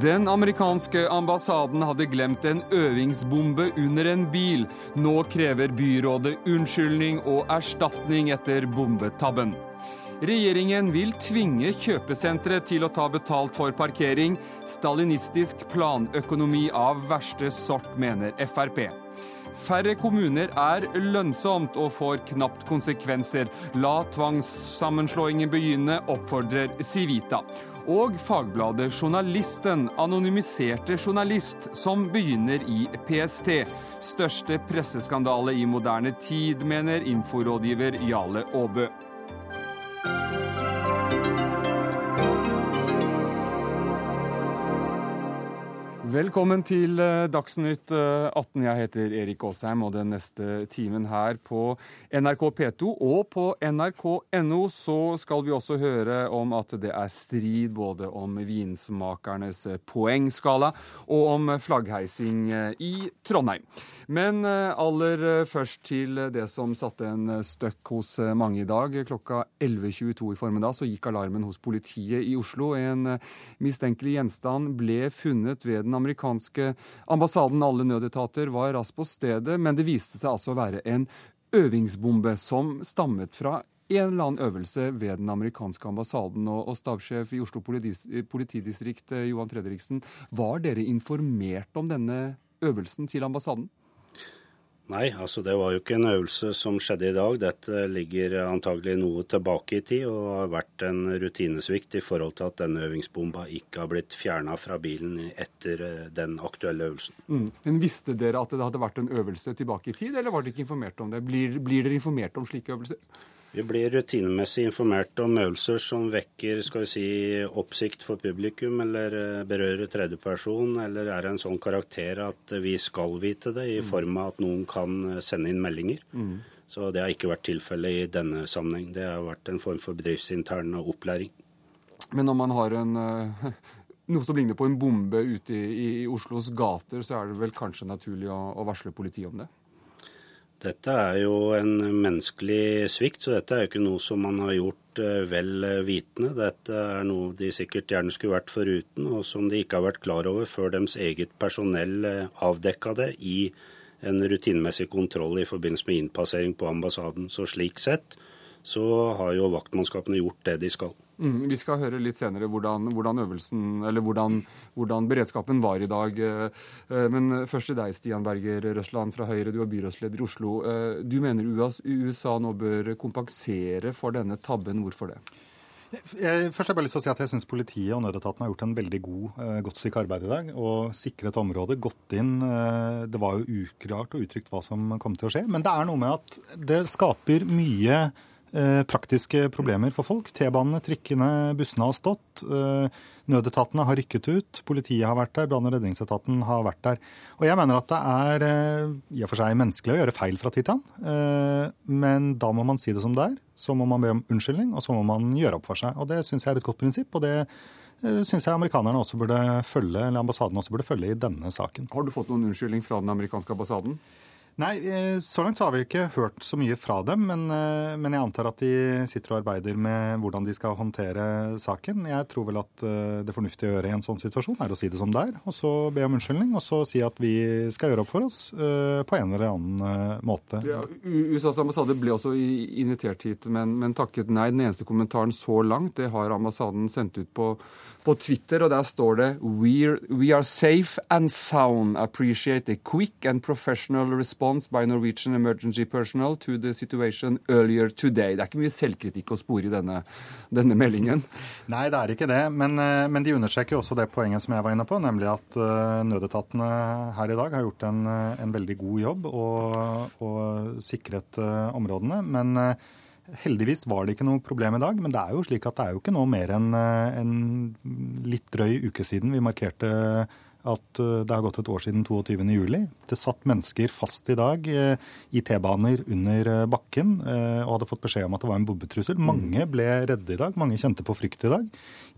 Den amerikanske ambassaden hadde glemt en øvingsbombe under en bil. Nå krever byrådet unnskyldning og erstatning etter bombetabben. Regjeringen vil tvinge kjøpesentre til å ta betalt for parkering. Stalinistisk planøkonomi av verste sort, mener Frp. Færre kommuner er lønnsomt og får knapt konsekvenser. La tvangssammenslåingen begynne, oppfordrer Civita. Og fagbladet Journalisten, anonymiserte journalist, som begynner i PST. Største presseskandale i moderne tid, mener inforådgiver Jale Aabø. Velkommen til eh, Dagsnytt 18. Eh, Jeg heter Erik Aasheim, og den neste timen her på NRK P2 og på nrk.no så skal vi også høre om at det er strid både om vinsmakernes poengskala og om flaggheising eh, i Trondheim. Men aller først til det som satte en støkk hos mange i dag. Klokka 11.22 i formiddag så gikk alarmen hos politiet i Oslo. En mistenkelig gjenstand ble funnet ved den amerikanske ambassaden. Alle nødetater var raskt på stedet, men det viste seg altså å være en øvingsbombe som stammet fra en eller annen øvelse ved den amerikanske ambassaden. Og, stabssjef i Oslo politidistrikt, eh, Johan Fredriksen, var dere informert om denne øvelsen til ambassaden? Nei, altså det var jo ikke en øvelse som skjedde i dag. Dette ligger antagelig noe tilbake i tid og har vært en rutinesvikt i forhold til at denne øvingsbomba ikke har blitt fjerna fra bilen etter eh, den aktuelle øvelsen. Mm. Men Visste dere at det hadde vært en øvelse tilbake i tid, eller var dere ikke informert om det? Blir, blir dere informert om slike øvelser? Vi blir rutinemessig informert om øvelser som vekker skal vi si, oppsikt for publikum, eller eh, berører tredjeperson, eller er en sånn karakter at vi skal vite det, i mm. form av at noen kan eh, sende inn meldinger. Mm. Så det har ikke vært tilfellet i denne sammenheng. Det har vært en form for bedriftsintern opplæring. Men når man har en noe som ligner på en bombe ute i, i, Oslos gater, så er det vel kanskje naturlig å, å varsle politiet om det? Dette er jo en menneskelig svikt, så dette er jo ikke noe som man har gjort eh, vel vitende. Dette er noe de sikkert gjerne skulle vært foruten, og som de ikke har vært klar over før deres eget personell eh, avdekka det i en rutinemessig kontroll i forbindelse med innpassering på ambassaden. Så slik sett så har jo vaktmannskapene gjort det de skal. Mm, vi skal høre litt senere hvordan, hvordan øvelsen, eller hvordan, hvordan, beredskapen var i dag. Eh, eh, men først til deg, Stian Berger Røsland fra Høyre, du er byrådsleder i Oslo. Eh, du mener USA nå bør kompensere for denne tabben. Hvorfor det? Jeg, først har jeg bare lyst til å si at jeg syns politiet og nødetatene har gjort en veldig god, godt stykke arbeid i dag. Og sikret området, gått inn. Det var jo uklart og uttrykt hva som kom til å skje. Men det er noe med at det skaper mye praktiske problemer for folk. T-banene, trikkene, bussene har stått. Eh, nødetatene har rykket ut. Politiet har vært der. Brann- og redningsetaten har vært der. Og jeg mener at det er eh, i og for seg menneskelig å gjøre feil fra tid til annen. Men da må man si det som det er. Så må man be om unnskyldning, og så må man gjøre opp for seg. Og det syns jeg er et godt prinsipp. og det syns jeg amerikanerne også burde følge, eller ambassaden også burde følge i denne saken. Har du fått noen unnskyldning fra den amerikanske ambassaden? Nei, eh, så langt så har vi ikke hørt så mye fra dem. Men, eh, men, jeg antar at de sitter og arbeider med hvordan de skal håndtere saken. Jeg tror vel at eh, det fornuftige å gjøre i en sånn situasjon er å si det som det er. Og så be om unnskyldning, og så si at vi skal gjøre opp for oss på en eller annen måte. Ja, USAs ambassade ble også invitert hit, men, men takket nei. Den eneste kommentaren så langt det har ambassaden sendt ut på på Twitter, og der står det We are safe and sound. Appreciate a quick and professional response by Norwegian emergency personnel to the situation earlier today. Det er ikke mye selvkritikk å spore i denne, denne meldingen. Nei, det er ikke det. Men, eh, men, de understreker også det poenget som jeg var inne på, nemlig at uh, nødetatene her i dag har gjort en, eh, en veldig god jobb og, og sikret områdene. men Heldigvis var det ikke noe problem i dag, men det er jo slik at det er jo ikke noe mer enn eh, en litt drøy uke siden vi markerte at eh, det har gått et år siden 22.07. Det satt mennesker fast i dag eh, i T-baner under bakken og hadde fått beskjed om at det var en bombetrussel. Mange ble redde i dag. Mange kjente på frykt i dag.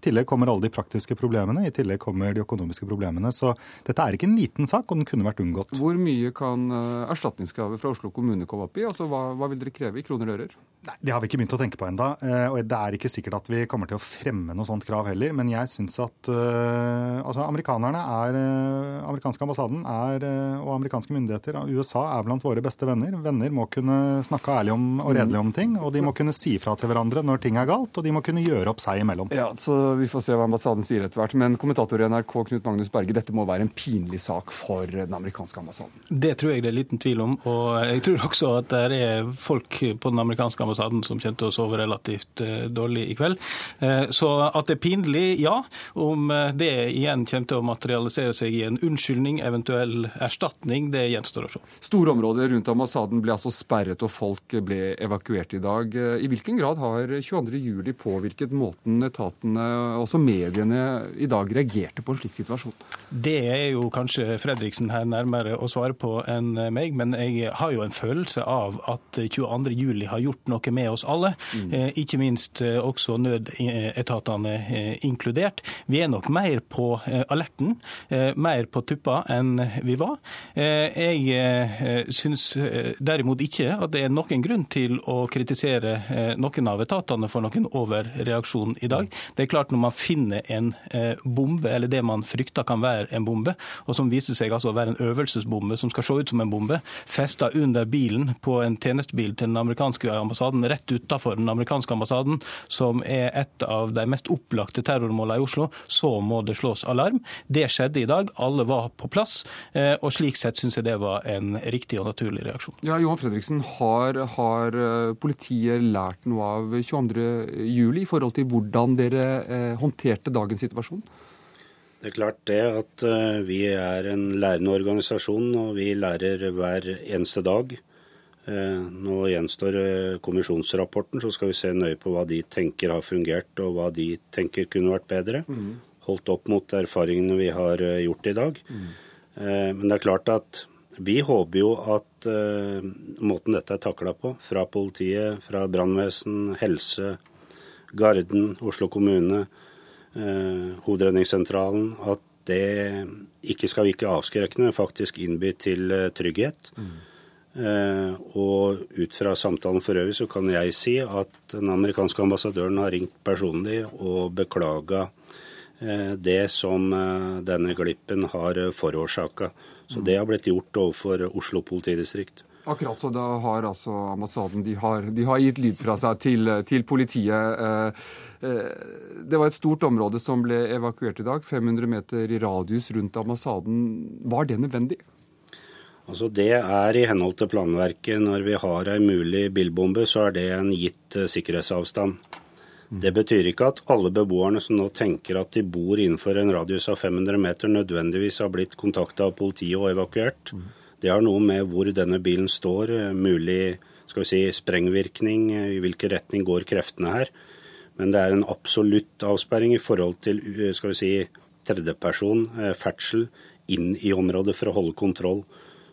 Tillegg kommer alle de praktiske problemene, i tillegg kommer de økonomiske problemene. Så dette er ikke en liten sak, og den kunne vært unngått. Hvor mye kan erstatningskravet fra Oslo kommune komme opp i? Altså, hva, hva vil dere kreve i kroner og ører? Nei, Det har vi ikke begynt å tenke på enda, Og det er ikke sikkert at vi kommer til å fremme noe sånt krav heller. Men jeg syns at uh, altså, amerikanerne er Amerikanske ambassaden er, og amerikanske myndigheter av USA er blant våre beste venner. Venner må kunne snakke ærlig om, og redelig om ting. Og de må kunne si fra til hverandre når ting er galt, og de må kunne gjøre opp seg imellom. Ja, så Vi får se hva ambassaden sier etter hvert. Men kommentator i NRK Knut Magnus Berge, dette må være en pinlig sak for den amerikanske ambassaden? Det tror jeg det er liten tvil om. Og jeg tror også at det er folk på den amerikanske ambassaden som kommer til å sove relativt eh, dårlig i kveld. Eh, så at det er pinlig, ja. Om eh, det igjen kommer til å materialisere seg i en unnskyldning, eventuell erstatning, det gjenstår å se. Store områder rundt ambassaden ble altså sperret, og folk ble evakuert i dag. I hvilken grad har 22.07 påvirket måten etatene, også mediene, i dag reagerte på en slik situasjon? Det er jo kanskje Fredriksen her nærmere å svare på enn meg, men jeg har jo en følelse av at 22.07 har gjort noe med oss alle, mm. Eh, ikke minst eh, også nødetatene eh, inkludert. Vi er nok mer på alerten, mer på tuppa enn vi var. Jeg syns derimot ikke at det er noen grunn til å kritisere noen av etatene for noen overreaksjon i dag. Det er klart Når man finner en bombe, eller det man frykter kan være en bombe, og som viser seg altså å være en øvelsesbombe som skal se ut som en bombe, festa under bilen på en tjenestebil til den amerikanske ambassaden rett utafor den amerikanske ambassaden, som er et av de mest opplagte terrormålene i Oslo, så må det slås alarm. Det skjedde i dag. Alle var på plass. Eh, og slik sett syns jeg det var en riktig og naturlig reaksjon. Ja, Johan Fredriksen, har, har eh, politiet lært noe av 22.07 i forhold til hvordan dere eh, håndterte dagens situasjon? Det er klart det at vi er en lærende organisasjon, og vi lærer hver eneste dag. Eh, nå gjenstår eh, kommisjonsrapporten, så skal vi se nøye på hva de tenker har fungert, og hva de tenker kunne vært bedre. Mm. Holdt opp mot erfaringene vi har eh, gjort i dag. Mm. Men det er klart at vi håper jo at måten dette er takla på, fra politiet, fra brannvesen, helse, Garden, Oslo kommune, Hovedredningssentralen, at det ikke skal virke avskrekkende, men faktisk innby til trygghet. Mm. Eh, og ut fra samtalen for øvrig så kan jeg si at den amerikanske ambassadøren har ringt personlig og beklaga eh, det som eh, denne glippen har forårsaka. Så det har blitt gjort overfor Oslo politidistrikt. Akkurat så da har altså ambassaden de har, de har gitt lyd fra seg til, til politiet. Det var et stort område som ble evakuert i dag. 500 meter i radius rundt ambassaden. Var det nødvendig? Altså Det er i henhold til planverket. Når vi har ei mulig bilbombe, så er det en gitt uh, sikkerhetsavstand. Det betyr ikke at alle beboerne som nå tenker at de bor innenfor en radius av 500 meter, nødvendigvis har blitt kontakta av politiet og evakuert. Det har noe med hvor denne bilen står, uh, mulig skal vi si, sprengvirkning, uh, i hvilken retning går kreftene her. Men det er en absolutt avsperring i forhold til skal vi si, tredjeperson, ferdsel, inn i området for å holde kontroll.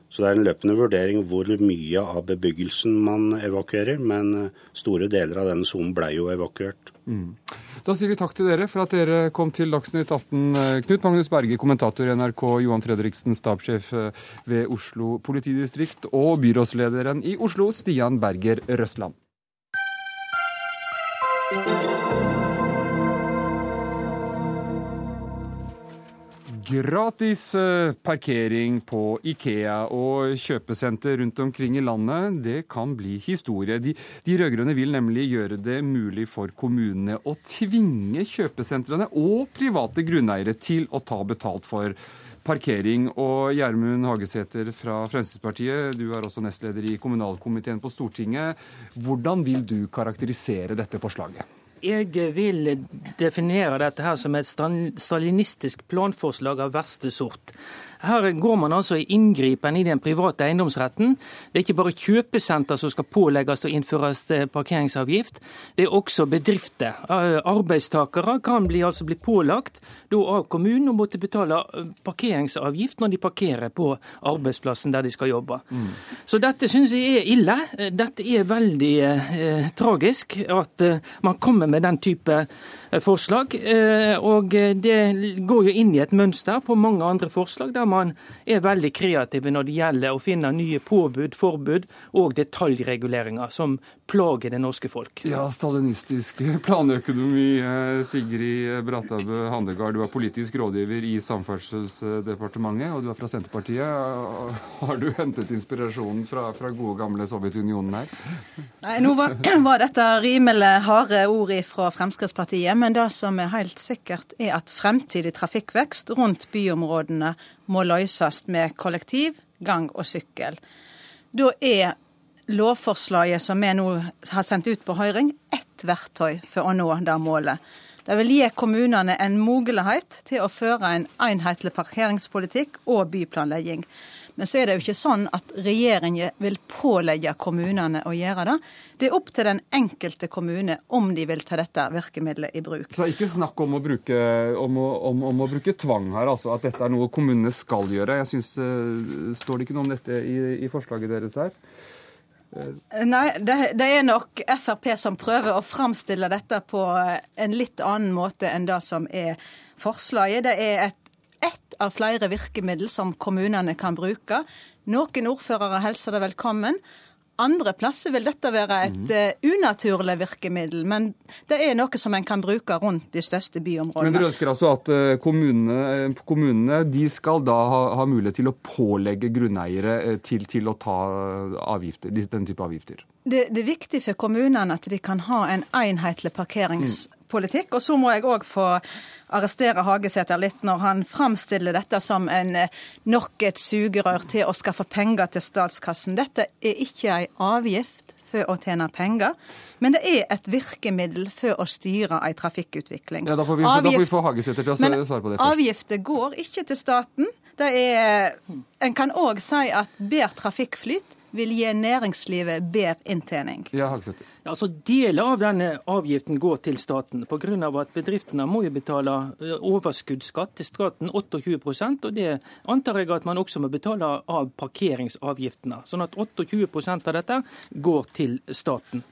Så det er en løpende vurdering hvor mye av bebyggelsen man evakuerer, men eh, store deler av denne sonen ble jo evakuert. Mm. Da sier vi takk til dere for at dere kom til Dagsnytt 18. Eh, Knut Magnus Berge, kommentator i NRK, Johan Fredriksen, stabssjef eh, ved Oslo politidistrikt, og byrådslederen i Oslo, Stian Berger Røsland. Gratis eh, parkering på Ikea og kjøpesenter rundt omkring i landet, det kan bli historie. De, de rød-grønne vil nemlig gjøre det mulig for kommunene å tvinge kjøpesentrene og private grunneiere til å ta betalt for parkering. Og Gjermund Hagesæter fra Fremskrittspartiet, du er også nestleder i kommunalkomiteen på Stortinget. Hvordan vil du karakterisere dette forslaget? Jeg vil definere dette her som et stalinistisk planforslag av verste sort. Her går man altså i inngripen i den private eiendomsretten. Det er ikke bare kjøpesenter som skal pålegges å innføres parkeringsavgift, det er også bedrifter. Arbeidstakere kan bli, altså bli pålagt av kommunen å måtte betale parkeringsavgift når de parkerer på arbeidsplassen der de skal jobbe. Mm. Så dette syns jeg er ille. Dette er veldig eh, tragisk at eh, man kommer med den type Eh, forslag. Eh, og det går jo inn i et mønster på mange andre forslag, der man er veldig kreative når det gjelder å finne nye påbud, forbud og detaljreguleringer som plager det norske folk. Ja, stalinistisk planøkonomi. Eh, Sigrid Brattabø Handegard, du er politisk rådgiver i Samferdselsdepartementet, og du er fra Senterpartiet. Har du hentet inspirasjonen fra, fra gode, gamle Sovjetunionen her? Nei, nå var, var dette rimelig harde ord fra Fremskrittspartiet men det som er helt sikkert, er at fremtidig trafikkvekst rundt byområdene må løses med kollektiv, gang og sykkel. Da er lovforslaget som vi nå har sendt ut på høring, ett verktøy for å nå det målet. Det vil gi kommunene en mulighet til å føre en enhetlig parkeringspolitikk og byplanlegging. Men så er det jo ikke sånn at regjeringen vil pålegge kommunene å gjøre det. Det er opp til den enkelte kommune om de vil ta dette virkemidlet i bruk. Så ikke snakk om å bruke, om å, om, om å bruke tvang her, altså at dette er noe kommunene skal gjøre. Jeg synes, uh, Står det ikke noe om dette i, i forslaget deres her? Nei, det, det, er nok Frp som prøver å framstille dette på en litt annen måte enn det som er forslaget. Det er et av flere virkemidler som kommunene kan bruke. Noen ordførere hilser det velkommen. Andre plasser vil dette være et mm. unaturlig virkemiddel, men det er noe som en kan bruke rundt de største byområdene. Men dere ønsker altså at eh, kommunene, eh, kommunene de skal da ha, ha, mulighet til å pålegge grunneiere til, til å ta avgifter, den type avgifter? Det, det, er viktig for kommunene at de kan ha en enhetlig parkeringspolitikk. Og så må jeg òg få arrestere Hagesæter litt når han framstiller dette som en, eh, nok et sugerør til å skaffe penger til statskassen. Dette er ikke ei avgift for å tjene penger, men det er et virkemiddel for å styre ei trafikkutvikling. Ja, Da får vi, Avgift, da får vi få Hagesæter til å svare på det først. Avgifter går ikke til staten. Det er, en kan òg si at bedre trafikkflyt vil gi næringslivet bedre inntjening. Ja, altså Deler av denne avgiften går til staten, pga. at bedriftene må jo betale eh, overskuddsskatt til staten, 28% og det antar jeg at man også må betale av parkeringsavgiftene. Sånn at 28% av dette går til staten.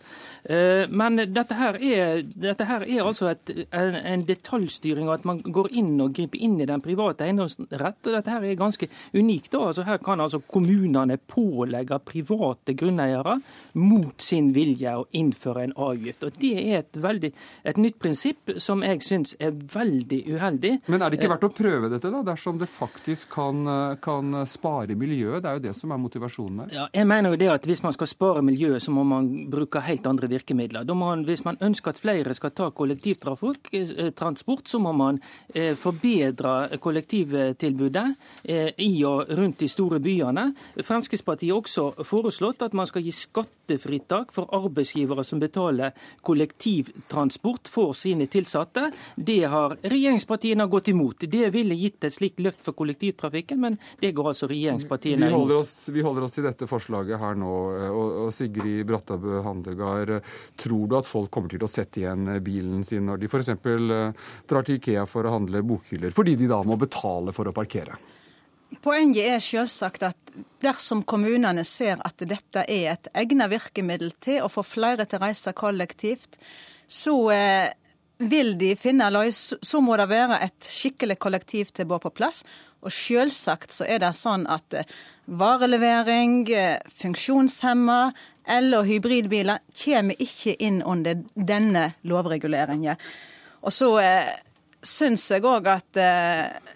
Eh, men dette her er, dette her er altså et, en, en, detaljstyring, og at man går inn og griper inn i den private eiendomsrett. og Dette her er ganske unikt. da, altså Her kan altså kommunene pålegge private grunneiere mot sin vilje å innføre en avgift. og Det er et, veldig, et nytt prinsipp som jeg syns er veldig uheldig. Men er det ikke verdt å prøve dette, da, dersom det faktisk kan, kan spare miljøet? Det er jo det som er motivasjonen her. Ja, jeg mener jo det at Hvis man skal spare miljøet, så må man bruke helt andre virkemidler virkemidler. Man, hvis man ønsker at flere skal ta kollektivtransport, eh, så må man eh, forbedre kollektivtilbudet eh, i og rundt de store byene. Fremskrittspartiet er også foreslått at man skal gi skattefritak for arbeidsgivere som betaler kollektivtransport for sine tilsatte. Det har regjeringspartiene gått imot. Det ville gitt et slikt løft for kollektivtrafikken, men det går altså regjeringspartiene imot. Vi holder oss, vi holder oss til dette forslaget her nå. og, og Sigrid Brattabø Handegard, Tror du at folk kommer til å sette igjen bilen sin når de f.eks. Eh, drar til Ikea for å handle bokhyller, fordi de da må betale for å parkere? Poenget er selvsagt at dersom kommunene ser at dette er et egnet virkemiddel til å få flere til å reise kollektivt, så eh, vil de finne løs, så må det være et skikkelig kollektivtilbud på plass. Og selvsagt så er det sånn at eh, varelevering, funksjonshemma eller hybridbiler kommer ikke inn under denne lovreguleringen. Og så eh, syns jeg òg at eh,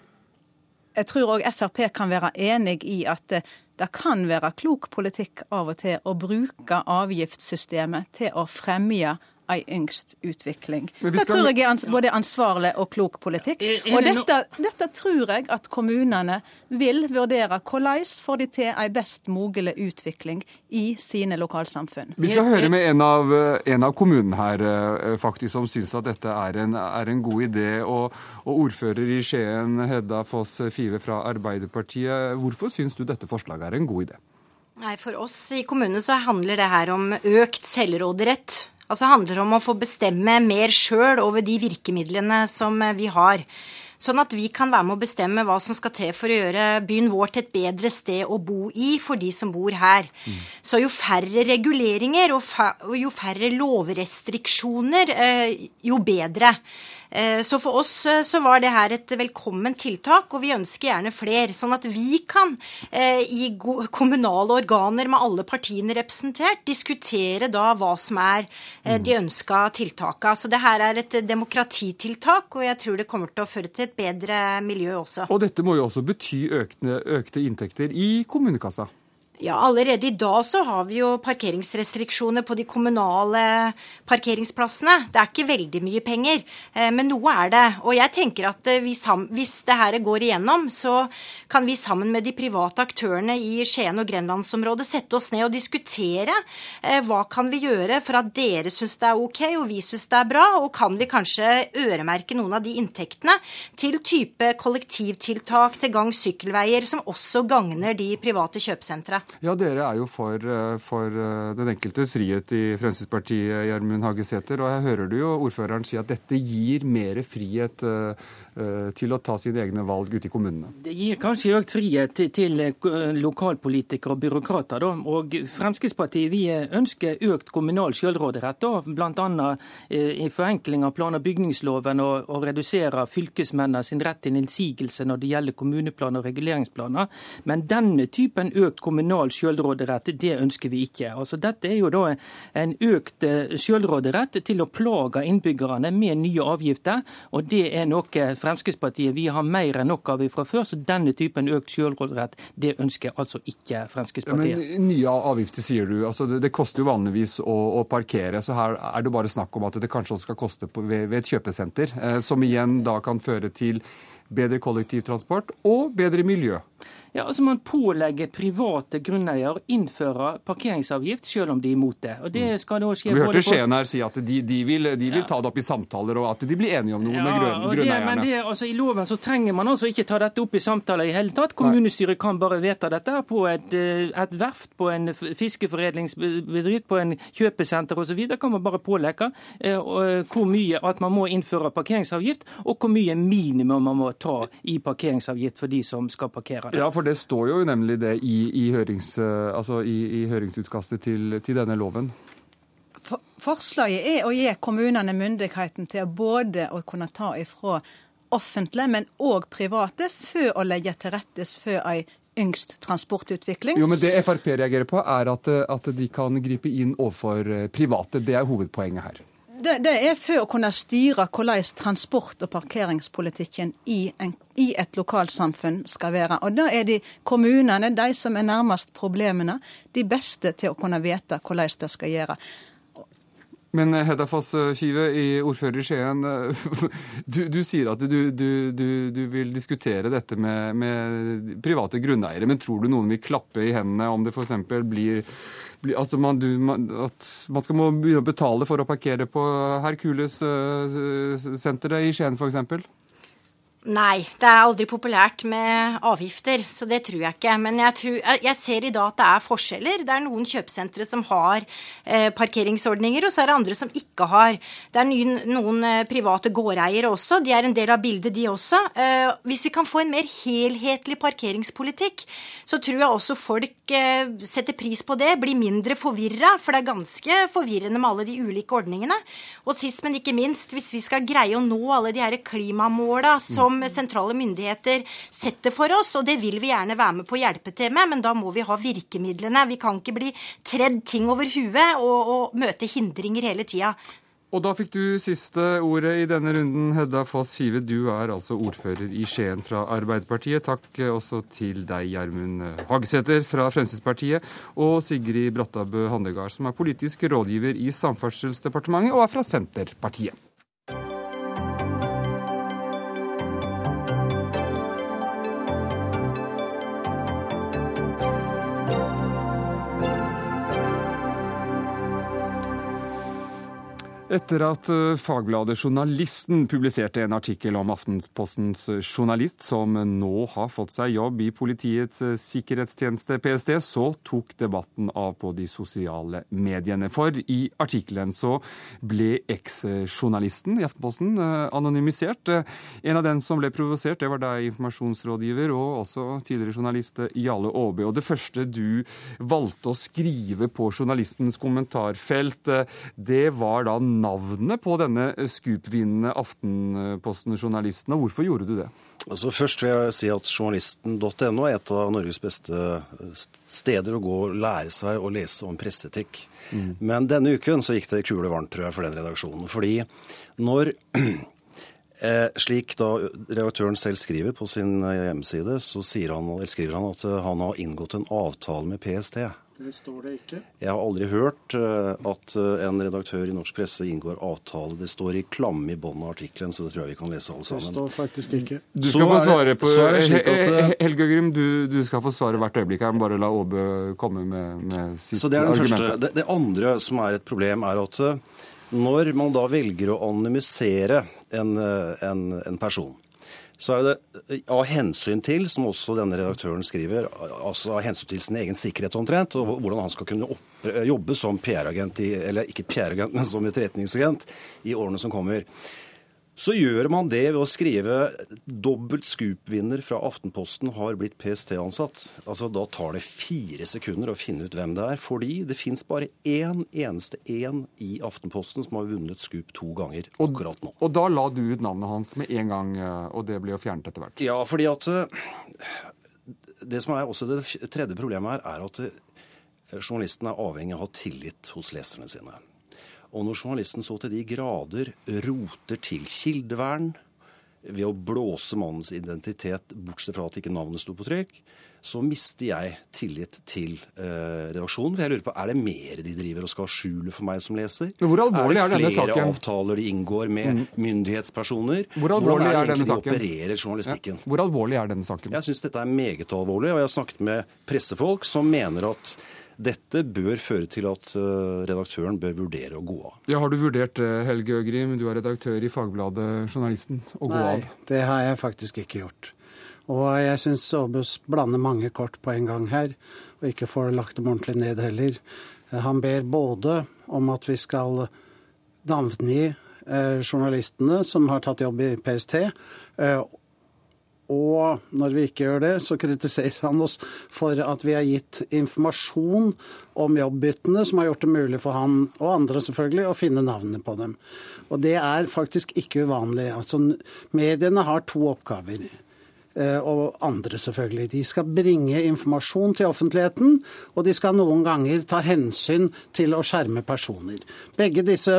Jeg tror òg Frp kan være enig i at eh, det kan være klok politikk av og til å bruke avgiftssystemet til å fremme ei yngst utvikling. Det tror jeg er både ansvarlig og klok politikk. Og dette, dette tror jeg at kommunene vil vurdere. Hvordan får de til ei best mulig utvikling i sine lokalsamfunn? Vi skal høre med en av, en av kommunene her eh, faktisk som syns at dette er en, er en god idé. Og, og, ordfører i Skien, Hedda Foss Five fra Arbeiderpartiet, hvorfor syns du dette forslaget er en god idé? Nei, For oss i kommunene så handler det her om økt selvråderett. Altså handler om å få bestemme mer sjøl over de virkemidlene som eh, vi har. Sånn at vi kan være med å bestemme hva som skal til for å gjøre byen vår til et bedre sted å bo i for de som bor her. Mm. Så jo færre reguleringer og, jo færre lovrestriksjoner, eh, jo bedre. Eh, så for oss eh, så var det her et velkomment tiltak, og vi ønsker gjerne flere. Sånn at vi kan eh, i kommunale organer med alle partiene representert diskutere da hva som er de ønska tiltaka. Så det her er et demokratitiltak, og jeg tror det kommer til å føre til et bedre miljø også. Og dette må jo også bety økte, økte inntekter i kommunekassa? Ja, allerede i dag så har vi jo parkeringsrestriksjoner på de kommunale parkeringsplassene. Det er ikke veldig mye penger, eh, men noe er det. Og jeg tenker at eh, hvis det her går igjennom, så kan vi sammen med de private aktørene i Skien og grenlandsområdet sette oss ned og diskutere eh, hva kan vi gjøre for at dere syns det er ok og vi syns det er bra, og kan vi kanskje øremerke noen av de inntektene til type kollektivtiltak til gang sykkelveier, som også gagner de private kjøpesentra. Ja, dere er jo for, eh, for eh, den enkeltes frihet i Fremskrittspartiet, Gjermund Hagesæter. Og jeg hører du jo ordføreren si at dette gir mer frihet eh, til å ta sine egne valg ute i kommunene? Det gir kanskje økt frihet til lokalpolitikere og byråkrater. Da. Og Fremskrittspartiet vi ønsker økt kommunal selvråderett, bl.a. Eh, i forenkling av plan- og bygningsloven og, og redusere fylkesmennene sin rett til innsigelse når det gjelder kommuneplaner og reguleringsplaner. Men denne typen økt kommunal selvråderett, det ønsker vi ikke. Altså, dette er jo da en økt eh, selvråderett til å plage innbyggerne med nye avgifter, og det er noe Fremskrittspartiet vi har mer enn nok av fra før, så denne typen økt selvråderett det ønsker altså ikke Fremskrittspartiet. Men Nye avgifter, sier du. altså Det, det koster jo vanligvis å, å, parkere. så Her er det bare snakk om at det kanskje også skal koste på, ved, ved, et kjøpesenter. Eh, som igjen da kan føre til bedre kollektivtransport og bedre miljø. Ja, altså Man pålegger private grunneiere å innføre parkeringsavgift, selv om de er imot det. Og det skal skal da skje Vi hørte Skien her si at de, de, vil, de vil ja. ta det opp i samtaler, og at de blir enige om noe ja, med grunn, grunneierne. Men det, altså, I loven så trenger man altså ikke ta dette opp i samtaler i hele tatt. Kommunestyret kan bare vedta dette på et, eh, et verft, på en fiskeforedlingsbedrift, på en kjøpesenter osv. kan man bare pålegge eh, hvor mye at man må innføre parkeringsavgift, og hvor mye minimum man må ta i parkeringsavgift for de som skal parkere. Ja, for det står jo nemlig det i, i, hørings, eh, altså i, i høringsutkastet til, til, denne loven. For, forslaget er å gi kommunene myndigheten til både å kunne ta ifra offentlige, men òg private, for å legge til rette for ei yngst transportutvikling. Jo, men Det Frp reagerer på, er at, at de kan gripe inn overfor eh, private. Det er hovedpoenget her det, det, er for å kunne styre hvordan transport- og parkeringspolitikken i, en, i et lokalsamfunn skal være. Og Da er de kommunene, de som er nærmest problemene, de beste til å kunne vite hvordan det skal gjøre. Men eh, Hedda Foss Kive, ordfører i Skien. Eh, du, du sier at du, du, du, vil diskutere dette med, med, private grunneiere. Men tror du noen vil klappe i hendene om det f.eks. blir altså man, du, man, at man skal må begynne å betale for å parkere på Herkules-senteret eh, i Skien f.eks.? Nei, det er aldri populært med avgifter, så det tror jeg ikke. Men jeg, tror, jeg ser i dag at det er forskjeller. Det er noen kjøpesentre som har eh, parkeringsordninger, og så er det andre som ikke har. Det er noen, noen eh, private gårdeiere også, de er en del av bildet, de også. Eh, hvis vi kan få en mer helhetlig parkeringspolitikk, så tror jeg også folk eh, setter pris på det, blir mindre forvirra, for det er ganske forvirrende med alle de ulike ordningene. Og sist, men ikke minst, hvis vi skal greie å nå alle de her klimamåla som som sentrale myndigheter setter for oss, og det vil vi gjerne være med på å hjelpe til med, men da må vi ha virkemidlene. Vi kan ikke bli tredd ting over huet og, og møte hindringer hele tida. Og da fikk du siste ordet i denne runden, Hedda Foss Five. Du er altså ordfører i Skien fra Arbeiderpartiet. Takk også til deg, Gjermund Hagesæter fra Fremskrittspartiet, og Sigrid Brattabø Handegard, som er politisk rådgiver i Samferdselsdepartementet og er fra Senterpartiet. Etter at eh, fagbladet Journalisten publiserte en artikkel om Aftenpostens eh, journalist, som nå har fått seg jobb i Politiets eh, sikkerhetstjeneste, PST, så tok debatten av på de sosiale mediene. For i artikkelen så ble eks-journalisten i Aftenposten anonymisert. En av dem som ble provosert, det var deg, informasjonsrådgiver, og også tidligere journalist Jale Aabe. Og det første du valgte å skrive på journalistens kommentarfelt, det var da navnet på denne Scoop-vinnende Aftenposten-journalisten, og hvorfor gjorde du det? Altså Først vil jeg si at journalisten.no er et av Norges beste steder å gå og lære seg å lese om presseetikk. Mm. Men denne uken så gikk det kule varmt, tror jeg, for den redaksjonen. Fordi når eh, slik da redaktøren selv skriver på sin hjemmeside, så han, skriver han at han har inngått en avtale med PST. Det står det ikke. Jeg har aldri hørt uh, at uh, en redaktør i norsk presse inngår avtale. Det står i klamme i bunnen av artikkelen, så det tror jeg vi kan lese alle sammen. Det står faktisk ikke. Du skal få svare på uh, Helge Grim, du, du, skal få svare hvert øyeblikk her. Bare la Åbe komme med, med sitt så det er den argument. Første. Det, det, andre som er et problem, er at når man da velger å anonymisere en, en, en person så er det av hensyn til, som også denne redaktøren skriver, altså av hensyn til sin egen sikkerhet omtrent, og hvordan han skal kunne opp, jobbe som PR-agent, eller ikke PR-agent, men som etterretningsagent i årene som kommer. Så gjør man det ved å skrive 'dobbelt scoop-vinner fra Aftenposten har blitt PST-ansatt'. Altså, Da tar det fire sekunder å finne ut hvem det er, fordi det fins bare én eneste én i Aftenposten som har vunnet scoop to ganger akkurat nå. Og, og da la du ut navnet hans med en gang, eh, og det ble jo fjernet etter hvert? Ja, fordi at eh, Det som er også det tredje problemet her, er at eh, journalisten er avhengig av å ha tillit hos leserne sine. Og når journalisten så til de grader roter til kildevern ved å blåse mannens identitet, bortsett fra at ikke navnet sto på trykk, så mister jeg tillit til eh, redaksjonen. For jeg lurer på, Er det mer de driver og skal skjule for meg som leser? Men hvor alvorlig er, denne saken? Er det flere avtaler de inngår med mm. myndighetspersoner? Hvor alvorlig Hvordan er, er denne saken? opererer journalistikken? Ja. Hvor alvorlig er denne saken? Jeg syns dette er meget alvorlig. Og jeg har snakket med pressefolk som mener at dette bør føre til at eh, redaktøren bør vurdere å gå av. Ja, Har du vurdert det, Helge Øgrim, du er redaktør i Fagbladet Journalisten, å gå Nei, av? Nei, det har jeg faktisk ikke gjort. Og jeg syns Aabus blander mange kort på en gang her, og ikke får lagt dem ordentlig ned heller. Han ber både om at vi skal navngi eh, journalistene som har tatt jobb i PST, eh, og når vi ikke gjør det, så kritiserer han oss for at vi har gitt informasjon om jobbbyttene som har gjort det mulig for han, og andre selvfølgelig, å finne navnene på dem. Og det er faktisk ikke uvanlig. Altså, mediene har to oppgaver. Eh, og andre, selvfølgelig. De skal bringe informasjon til offentligheten, og de skal noen ganger ta hensyn til å skjerme personer. Begge disse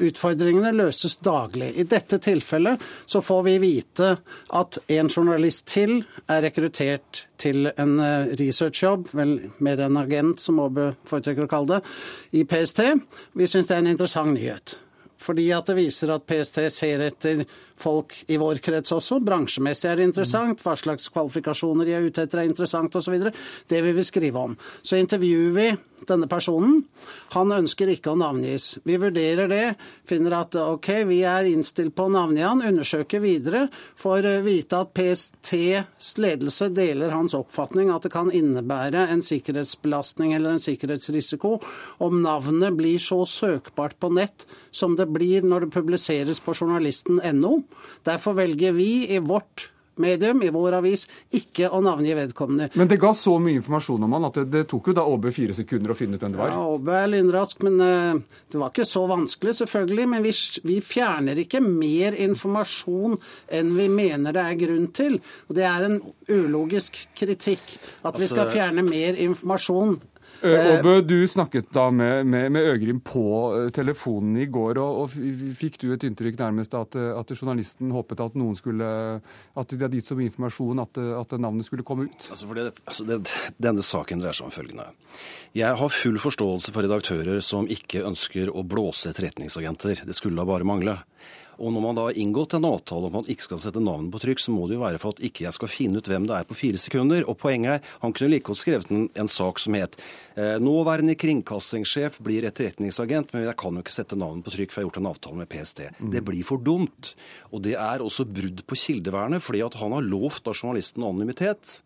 utfordringene løses daglig. I dette tilfellet så får vi vite at en journalist til er rekruttert til en eh, researchjobb, vel mer en agent, som Aabe foretrekker å kalle det, i PST. Vi syns det er en interessant nyhet. Fordi at det viser at PST ser etter folk i vår krets også. Bransjemessig er det interessant. Hva slags kvalifikasjoner de er ute etter er interessant osv. Det vil vi skrive om. Så intervjuer vi denne personen. Han ønsker ikke å navngis. Vi vurderer det, finner at OK, vi er innstilt på å navngi han, undersøker videre, får vite at PSTs ledelse deler hans oppfatning at det kan innebære en sikkerhetsbelastning eller en sikkerhetsrisiko om navnet blir så søkbart på nett som det blir når det publiseres på journalisten.no. Derfor velger vi i vårt medium, i vår avis, ikke å navngi vedkommende. Men det ga så mye informasjon om han at det, det tok jo da Åbe fire sekunder å finne ut hvem det var? Ja, Åbe er lynrask, men uh, det var ikke så vanskelig, selvfølgelig. Men vi, vi, fjerner ikke mer informasjon enn vi mener det er grunn til. Og det er en ulogisk kritikk at altså... vi skal fjerne mer informasjon Åbø, du snakket da med, med, med, Øgrim på telefonen i går, og, og fikk du et inntrykk nærmest at, at, journalisten håpet at noen skulle At de hadde gitt så mye informasjon at, at navnet skulle komme ut? Altså, det, altså det, denne saken dreier seg om følgende. Jeg har full forståelse for redaktører som ikke ønsker å blåse etterretningsagenter. Det skulle da bare mangle. Og når man da har inngått en avtale om at man ikke skal sette navnet på trykk, så må det jo være for at ikke jeg skal finne ut hvem det er på fire sekunder. Og poenget er, han kunne like godt skrevet en, en sak som het eh, nåværende kringkastingssjef blir etterretningsagent, men jeg kan jo ikke sette navnet på trykk, for jeg har gjort en avtale med PST. Mm. Det blir for dumt. Og det er også brudd på kildevernet, fordi at han har lovt av journalisten anonymitet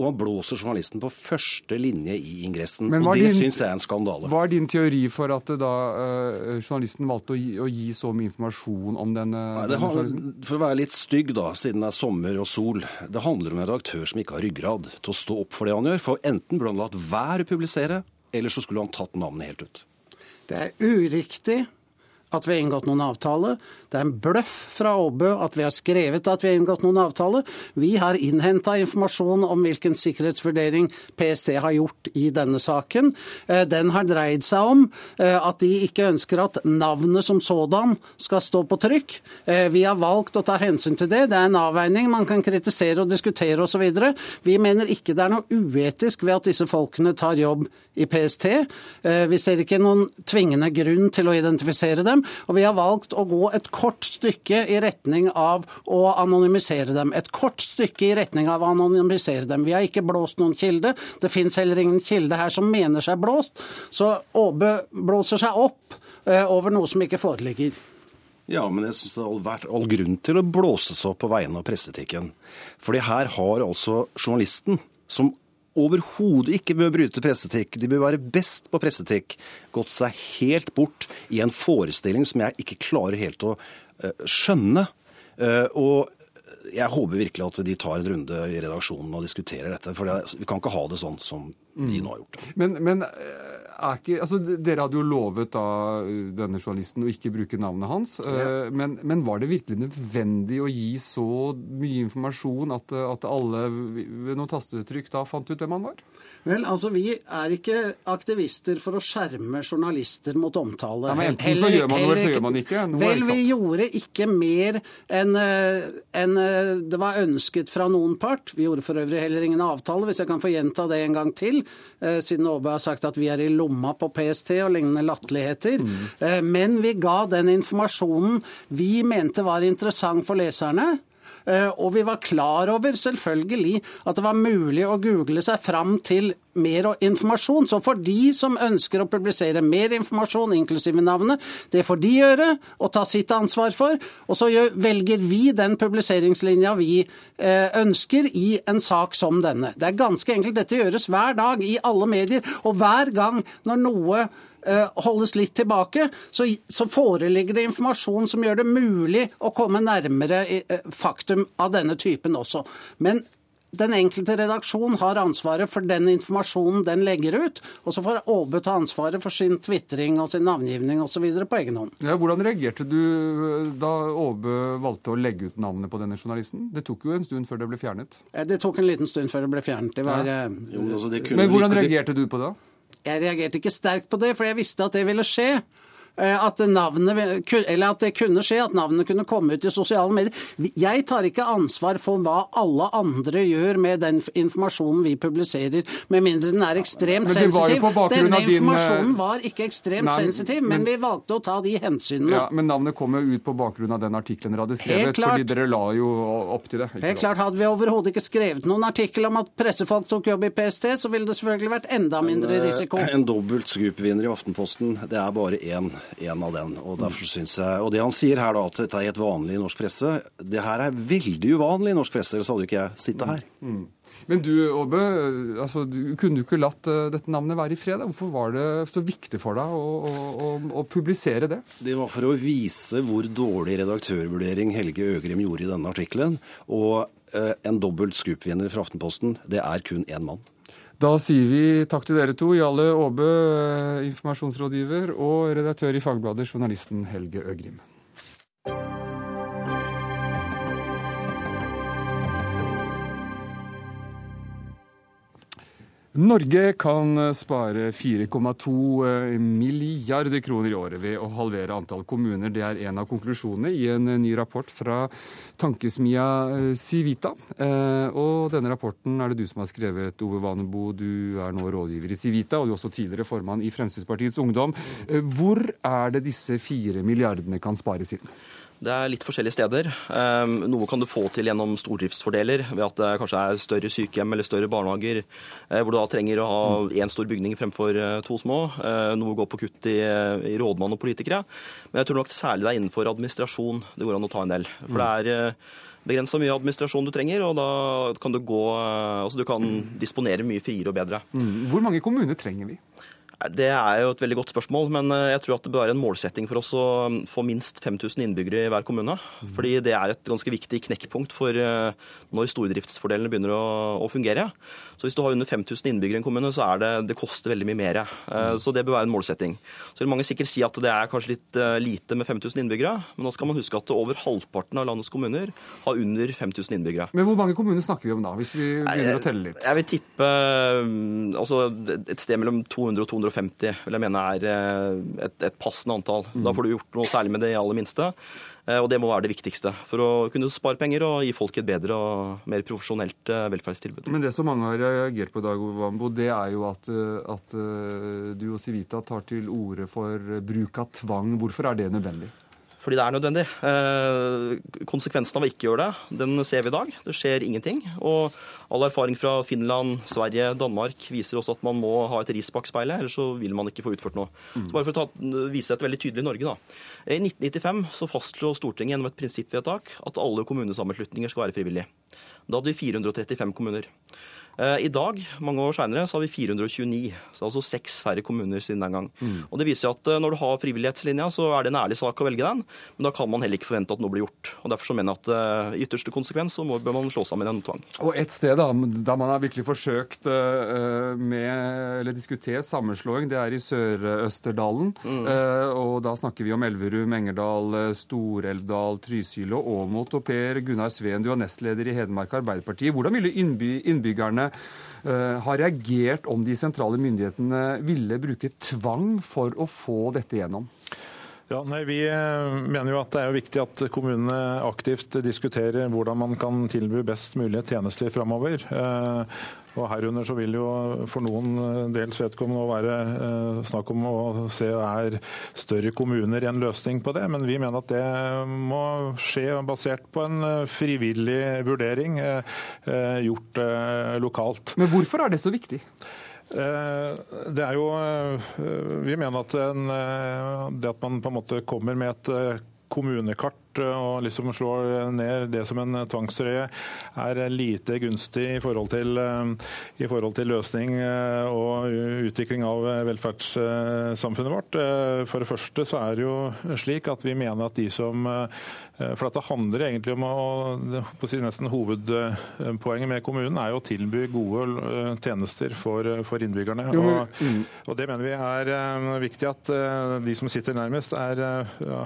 og han blåser journalisten på første linje i ingressen. og Det syns jeg er en skandale. Hva er din teori for at da uh, journalisten valgte å gi, å gi, så mye informasjon om denne, Nei, denne journalisten? For å være litt stygg, da, siden det er sommer og sol. Det handler om en redaktør som ikke har ryggrad til å stå opp for det han gjør. For enten burde han latt være å publisere, eller så skulle han tatt navnet helt ut. Det er uriktig at vi har inngått noen avtale. Det er en bløff fra Åbø at vi har skrevet at vi har inngått noen avtale. Vi har innhenta informasjon om hvilken sikkerhetsvurdering PST har gjort i denne saken. Eh, den har dreid seg om eh, at de ikke ønsker at navnet som sådan skal stå på trykk. Eh, vi har valgt å ta hensyn til det. Det er en avveining. Man kan kritisere og diskutere osv. Vi mener ikke det er noe uetisk ved at disse folkene tar jobb i PST. Vi ser ikke noen tvingende grunn til å identifisere dem. Og vi har valgt å gå et kort stykke i retning av å anonymisere dem. Et kort stykke i retning av å anonymisere dem. Vi har ikke blåst noen kilde. Det fins heller ingen kilde her som mener seg blåst. Så Åbø blåser seg opp eh, over noe som ikke foreligger. Ja, men jeg syns det har vært all grunn til å blåse seg opp på vegne av presseetikken. Fordi her har altså journalisten, som overhodet ikke bør bryte presseetikk, de bør være best på presseetikk, gått seg helt bort i en forestilling som jeg ikke klarer helt å uh, skjønne. Uh, og jeg håper virkelig at de tar en runde i redaksjonen og diskuterer dette. For vi kan ikke ha det sånn som de nå har gjort Men, Men, men ikke, altså, dere hadde jo lovet da denne journalisten å ikke bruke navnet hans. Ja. Eh, men, men, var det virkelig nødvendig å gi så mye informasjon at, at alle ved noen tastetrykk da fant ut hvem han var? Vel, altså Vi er ikke aktivister for å skjerme journalister mot omtale. Ja, men Enten heller, så gjør man noe, eller så gjør man ikke. Noe vel, vi gjorde ikke mer enn en, eh, det var ønsket fra noen part. Vi gjorde for øvrig heller ingen avtale, hvis jeg kan få gjenta det en gang til, eh, siden Åbe har sagt at vi er i lomma lomma på PST og lignende latterligheter. Mm. Men vi ga den informasjonen vi mente var interessant for leserne. Eh, og vi var klar over selvfølgelig at det var mulig å google seg fram til mer informasjon. Så for de som ønsker å publisere mer informasjon, inklusive navnet, det får de gjøre og ta sitt ansvar for. Og så velger vi den publiseringslinja vi eh, ønsker i en sak som denne. Det er ganske enkelt. Dette gjøres hver dag i alle medier. Og hver gang når noe holdes litt tilbake, så, så, foreligger det informasjon som gjør det mulig å komme nærmere eh, faktum av denne typen også. Men den enkelte redaksjon har ansvaret for den informasjonen den legger ut. Og så får Åbe ta ansvaret for sin tvitring og sin navngivning osv. på egen hånd. Ja, hvordan reagerte du eh, da Åbe valgte å legge ut navnet på denne journalisten? Det tok jo en stund før det ble fjernet? Det tok en liten stund før det ble fjernet. Det var, ja. jo, altså det Men hvordan reagerte du på det? Jeg reagerte ikke sterkt på det, for jeg visste at det ville skje. Eh, at, navnet, eller at det kunne skje, at navnet kunne komme ut i sosiale medier. Jeg tar ikke ansvar for hva alle andre gjør med den informasjonen vi publiserer, med mindre den er ekstremt sensitiv. Denne informasjonen din... var ikke ekstremt Nei, sensitiv, men, men, vi valgte å ta de hensynene. Ja, Men navnet kom jo ut på bakgrunn av den artikkelen dere hadde skrevet, fordi dere la jo opp til det. Helt klart, Hadde vi overhodet ikke skrevet noen artikkel om at pressefolk tok jobb i PST, så ville det selvfølgelig vært enda mindre risiko. risiko. En dobbelt scoop-vinner i Aftenposten, det er bare én en av den. Og derfor synes jeg, og det han sier her, da, at dette er et vanlig norsk presse, det her er veldig uvanlig i norsk presse, ellers hadde jo ikke jeg sittet her. Mm. mm. Men du, Åbe, altså, du, kunne du ikke latt uh, dette navnet være i fred? Hvorfor var det så viktig for deg å, å, å, publisere det? Det var for å vise hvor dårlig redaktørvurdering Helge Øgrim gjorde i denne artikkelen. Og eh, en dobbelt scoop-vinner fra Aftenposten, det er kun én mann. Da sier vi takk til dere to, Jarle Aabø, eh, informasjonsrådgiver, og redaktør i Fagbladet, journalisten Helge Øgrim. Norge kan spare 4,2 milliarder kroner i året ved å halvere antall kommuner. Det er en av konklusjonene i en ny rapport fra tankesmia Civita. Og denne rapporten er det du som har skrevet, Ove Vanebo. Du er nå rådgiver i Civita, og du er også tidligere formann i Fremskrittspartiets Ungdom. Hvor er det disse fire milliardene kan spares inn? Det er litt forskjellige steder. Ehm, noe kan du få til gjennom stordriftsfordeler, ved at det kanskje er større sykehjem eller større barnehager, eh, hvor du da trenger å ha én stor bygning fremfor eh, to små. Eh, noe går på kutt i, rådmann og politikere. Men jeg tror nok særlig det er innenfor administrasjon det går an å ta en del. For det er begrensa mye administrasjon du trenger, og da kan du gå Altså du kan disponere mye friere og bedre. Mm. Hvor mange kommuner trenger vi? Det er jo et veldig godt spørsmål, men eh, jeg tror at det bør være en målsetting for oss å um, få minst 5000 innbyggere i hver kommune. Mm. Fordi det er et ganske viktig knekkpunkt for eh, når stordriftsfordelene begynner å, å fungere. Så hvis du har under 5000 innbyggere i en kommune, så er det, det koster veldig mye mer. Eh, så det bør være en målsetting. Så vil mange sikkert si at det er kanskje litt lite med 5000 innbyggere, men da skal man huske at over halvparten av landets kommuner har under 5000 innbyggere. Men hvor mange kommuner snakker vi om da, hvis vi begynner å telle litt? Jeg vil tippe altså, et sted mellom 200 og 250 150 vil jeg mene er eh, et, et passende antall. Mm. Da får du gjort noe særlig med det aller minste. Eh, og det må være det viktigste for å kunne spare penger og gi folk et bedre og mer profesjonelt eh, velferdstilbud. Men det som mange har reagert på i dag, Wambo, det er jo at, at du og Civita tar til orde for bruk av tvang. Hvorfor er det nødvendig? fordi det er nødvendig. Eh, konsekvensen av å ikke gjøre det, den ser vi i dag. Det skjer ingenting. Og all erfaring fra Finland, Sverige, Danmark viser også at man må ha et ris bak speilet, ellers så vil man ikke få utført noe. Mm. Så bare for å ta, vise dette veldig tydelig i Norge, da. I 1995 så fastslo Stortinget gjennom et prinsippvedtak at alle kommunesammenslutninger skal være frivillige. Da hadde vi 435 kommuner. Eh, I dag, mange år seinere, så har vi 429. Så altså seks færre kommuner siden den gang. Mm. Og Det viser at eh, når du har frivillighetslinja, så er det en ærlig sak å velge den. Men da kan man heller ikke forvente at noe blir gjort. Og Derfor så mener jeg at eh, i ytterste konsekvens så må, bør man slå sammen en tvang. Og et sted da, der man har virkelig forsøkt med, eller diskutert sammenslåing, det er i Sør-Østerdalen. Mm. Og da snakker vi om Elverum, Engerdal, Stor-Elvdal, Trysil og Åmot. Og Per Gunnar Sveen, du er nestleder i Hedmark Arbeiderparti. Hvordan ville innby innbyggerne har reagert om de sentrale myndighetene ville bruke tvang for å få dette gjennom? Ja, nei, Vi eh, mener jo at det er viktig at kommunene aktivt diskuterer hvordan man kan tilby best mulige tjenester framover. Eh, og Herunder så vil jo for noen eh, dels vedkommende være snakk om å se er større kommuner en løsning på det, men vi mener at det må skje basert på en frivillig vurdering gjort lokalt. Men hvorfor er det så viktig? Det er jo Vi mener at en, det at man på en måte kommer med et kommunekart og liksom slår ned det som en tvangstrøye, er lite gunstig i forhold, til, i forhold til løsning eh, og utvikling av velferdssamfunnet vårt. Eh, for det første så er det jo slik at vi mener at de som eh, For dette handler egentlig om å på si Nesten hovedpoenget med kommunen er jo å tilby gode tjenester for, for innbyggerne. Og, mm. og, det mener vi er viktig at de som sitter nærmest, er,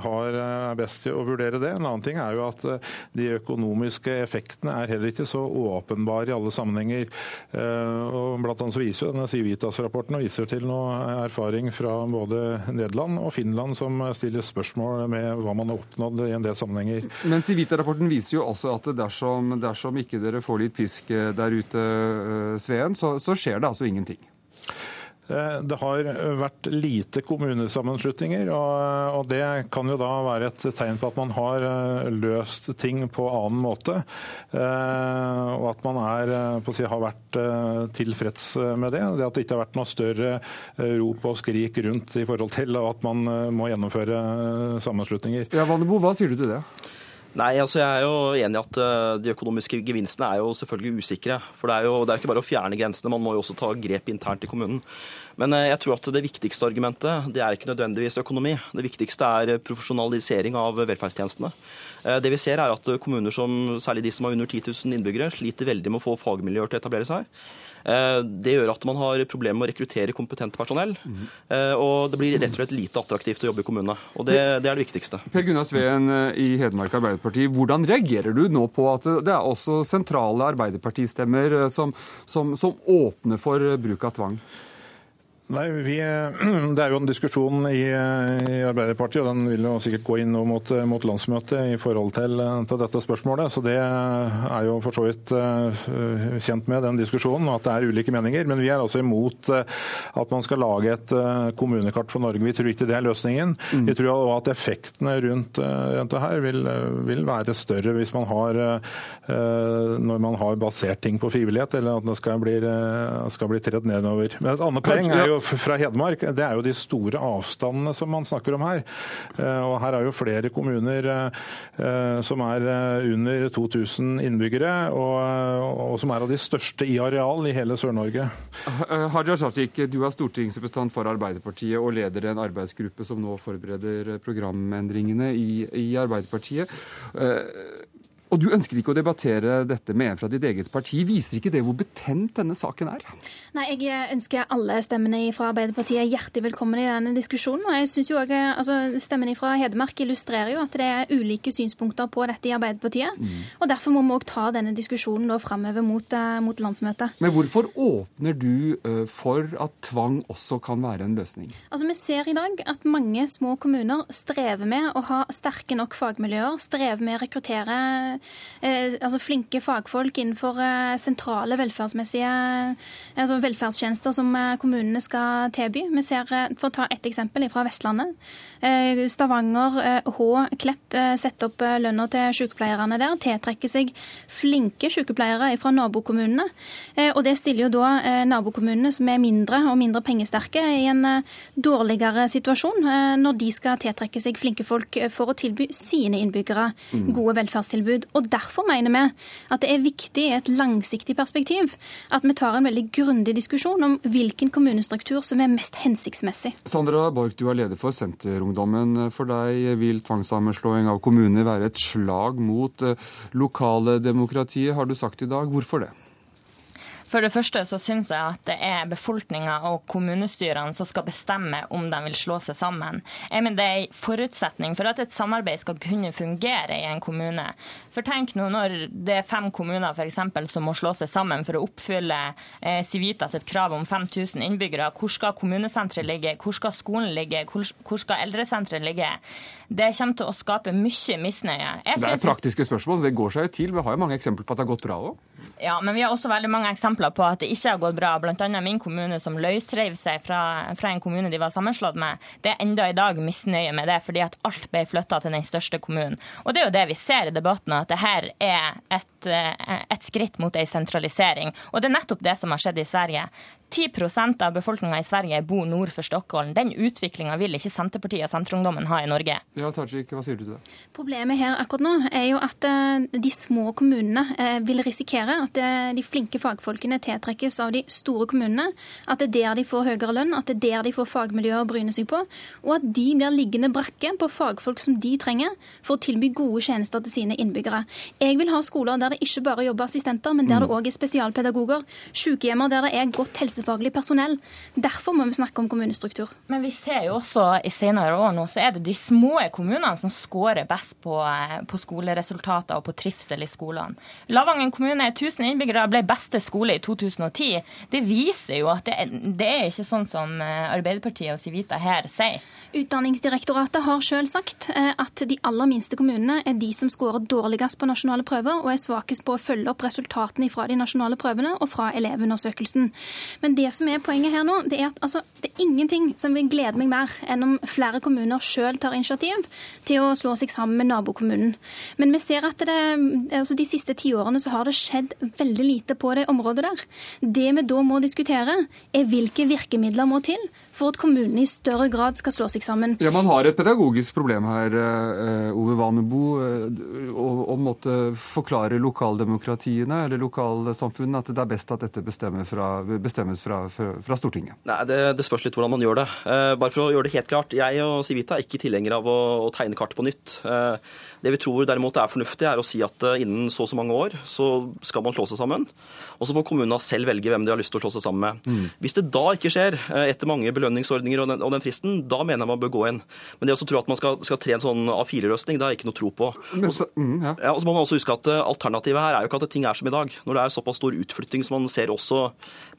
har, er best til å vurdere det. En annen ting er jo at eh, de økonomiske effektene er heller ikke så åpenbare i alle sammenhenger. Eh, og blant annet så viser jo denne Civitas-rapporten viser til noe erfaring fra både Nederland og Finland som stiller spørsmål med hva man har oppnådd i en del sammenhenger. Men Civita-rapporten viser jo også at dersom, dersom ikke dere får litt pisk der ute, eh, Sveen, så, så skjer det altså ingenting. Eh, det har vært lite kommunesammenslutninger, og det kan jo da være et tegn på at man har eh, løst ting på annen måte. Eh, og at man er, si, har vært tilfreds med det. Det at det ikke har vært noe større rop og skrik rundt i forhold til at man må gjennomføre sammenslutninger. Ja, Vannebo, hva sier du til det? Nei, altså Jeg er jo enig i at uh, de økonomiske gevinstene er jo selvfølgelig usikre. For det er jo det er ikke bare å fjerne grensene, man må jo også ta grep internt i kommunen. Men uh, jeg tror at det viktigste argumentet det er ikke nødvendigvis økonomi. Det viktigste er profesjonalisering av velferdstjenestene. Uh, det vi ser er at kommuner som, særlig de som har under 10 000 innbyggere, sliter veldig med å få fagmiljøer til å etablere seg. Eh, det gjør at man har problemer med å rekruttere kompetent personell. Og det blir rett og slett lite attraktivt å jobbe i kommunene. Og det, det er det viktigste. Per Gunnar Sveen eh, i Hedmark Arbeiderparti. Hvordan reagerer du nå på at det er også sentrale Arbeiderpartistemmer som, som, som åpner for bruk av tvang? Nei, vi, Det er jo en diskusjon i, i, Arbeiderpartiet, og den vil jo sikkert gå inn mot, mot landsmøtet i forhold til, til, dette spørsmålet. Så Det er jo for så vidt uh, kjent med den diskusjonen, at det er ulike meninger. Men vi er altså imot uh, at man skal lage et uh, kommunekart for Norge. Vi tror ikke det er løsningen. Mm. Vi tror også at effektene rundt dette her vil, vil, være større hvis man har når man har basert ting på frivillighet, eller at det skal bli, skal bli tredd nedover. Men et annet poeng er jo fra Hedmark, det er jo de store avstandene som man snakker om her. Eh, og her er jo flere kommuner eh, som er eh, under 2000 innbyggere, og, og som er av de største i areal i hele Sør-Norge. Hadia Tajik, du er stortingsrepresentant for Arbeiderpartiet og leder en arbeidsgruppe som nå forbereder programendringene i, i Arbeiderpartiet. Og du ønsker ikke å debattere dette med en fra ditt eget parti. Viser ikke det hvor betent denne saken er? Nei, jeg ønsker alle stemmene fra Arbeiderpartiet hjertelig velkommen i denne diskusjonen. Og jeg synes jo også, altså, Stemmene fra Hedmark illustrerer jo at det er ulike synspunkter på dette i Arbeiderpartiet. Mm. Og Derfor må vi òg ta denne diskusjonen da framover mot, uh, mot, landsmøtet. Men hvorfor åpner du uh, for at tvang også kan være en løsning? Altså, Vi ser i dag at mange små kommuner strever med å ha sterke nok fagmiljøer, strever med å rekruttere eh, altså flinke fagfolk innenfor eh, sentrale velferdsmessige altså velferdstjenester som eh, kommunene skal tilby. Vi ser, eh, For å ta ett eksempel fra Vestlandet. Eh, Stavanger, Hå, Klepp setter opp lønna til sykepleierne der. Tiltrekker seg flinke sykepleiere fra nabokommunene. Og det stiller jo da nabokommunene, som er mindre og mindre pengesterke, i en dårligere situasjon når de skal tiltrekke seg flinke folk for å tilby sine innbyggere mm. gode velferdstilbud. Og Derfor mener vi at det er viktig i et langsiktig perspektiv at vi tar en veldig grundig diskusjon om hvilken kommunestruktur som er mest hensiktsmessig. Sandra Borch, du er leder for Senterungdommen. For deg vil tvangssammenslåing av kommuner være et slag mot eh, lokale demokratiet, har du sagt i dag. Hvorfor det? For det første så syns jeg at det er befolkninga og kommunestyrene som skal bestemme om de vil slå seg sammen. Jeg mener Det er en forutsetning for at et samarbeid skal kunne fungere i en kommune. For tenk nå når det er fem kommuner for eksempel, som må slå seg sammen for å oppfylle eh, Civita sitt krav om 5000 innbyggere. Hvor skal kommunesenteret ligge? Hvor skal skolen ligge? Hvor, hvor skal eldresenteret ligge? Det kommer til å skape mye misnøye. Jeg det er praktiske spørsmål. Det går seg jo til. Vi har jo mange eksempler på at det har gått bra òg. Ja, men vi har også veldig mange eksempler på at det ikke har gått bra. Bl.a. min kommune som løsreiv seg fra, fra, en kommune de var sammenslått med. Det er enda i dag misnøye med det, fordi at alt ble flytta til den største kommunen. Og det er jo det vi ser i debatten, at det her er et, eh, et skritt mot ei sentralisering. Og det er nettopp det som har skjedd i Sverige. 10% av befolkninga i Sverige bor nord for Stockholm. Den utviklinga vil ikke Senterpartiet og Senterungdommen ha i Norge. Ja, Tajik, hva sier du til det? Problemet her akkurat nå er jo at uh, de små kommunene uh, vil risikere at uh, de flinke fagfolkene tiltrekkes av de store kommunene. At det er der de får høyere lønn, at det er der de får fagmiljøer å bryne seg på. Og at de blir liggende brakke på fagfolk som de trenger for å tilby gode tjenester til sine innbyggere. Jeg vil ha skoler der det ikke bare jobber assistenter, men der det òg mm. er spesialpedagoger. Sykehjemmer der det er godt helsefaglig helsefaglig personell. Derfor må vi snakke om kommunestruktur. Men vi ser jo også i senere år nå, så er det de små kommunene som scorer best på, eh, på skoleresultater og på trivsel i skolene. Lavangen kommune, 1000 innbyggere, ble beste skole i 2010. Det viser jo at det, det er ikke sånn som eh, Arbeiderpartiet og Civita her sier. Utdanningsdirektoratet har sjøl sagt eh, at de aller minste kommunene er de som skårer dårligst på nasjonale prøver og er svakest på å følge opp resultatene fra de nasjonale prøvene og fra elevundersøkelsen. Men det som er poenget her nå, det er at altså, det er ingenting som vil glede meg mer enn om flere kommuner sjøl tar initiativ til å slå seg sammen med nabokommunen. Men vi ser at det, altså de siste tiårene så har det skjedd veldig lite på det området der. Det vi da må diskutere, er hvilke virkemidler må til for at kommunene i større grad skal slå seg sammen. Ja, Man har et pedagogisk problem her, eh, Ove Vanebo. Eh, å måtte forklare lokaldemokratiene eller lokalsamfunnene at det er best at dette fra, bestemmes fra, fra, fra Stortinget? Nei, det, det, spørs litt hvordan man gjør det. Eh, bare for å gjøre det helt klart. Jeg og Civita er ikke tilhengere av å, å tegne kart på nytt. Eh, det vi tror derimot er fornuftig, er å si at eh, innen så og så mange år så skal man slå seg sammen. Og så får kommunene selv velge hvem de har lyst til å slå seg sammen med. Mm. Hvis det da ikke skjer, eh, etter mange belønningsordninger og den, og den, fristen, da mener jeg man bør gå inn. Men det å tro at man skal, skal tre en sånn A4-løsning, det har jeg ikke noe tro på. Også, mm, ja. Ja, og så må man også huske at Alternativet her er jo ikke at ting er som i dag. Når det er såpass stor utflytting som man ser også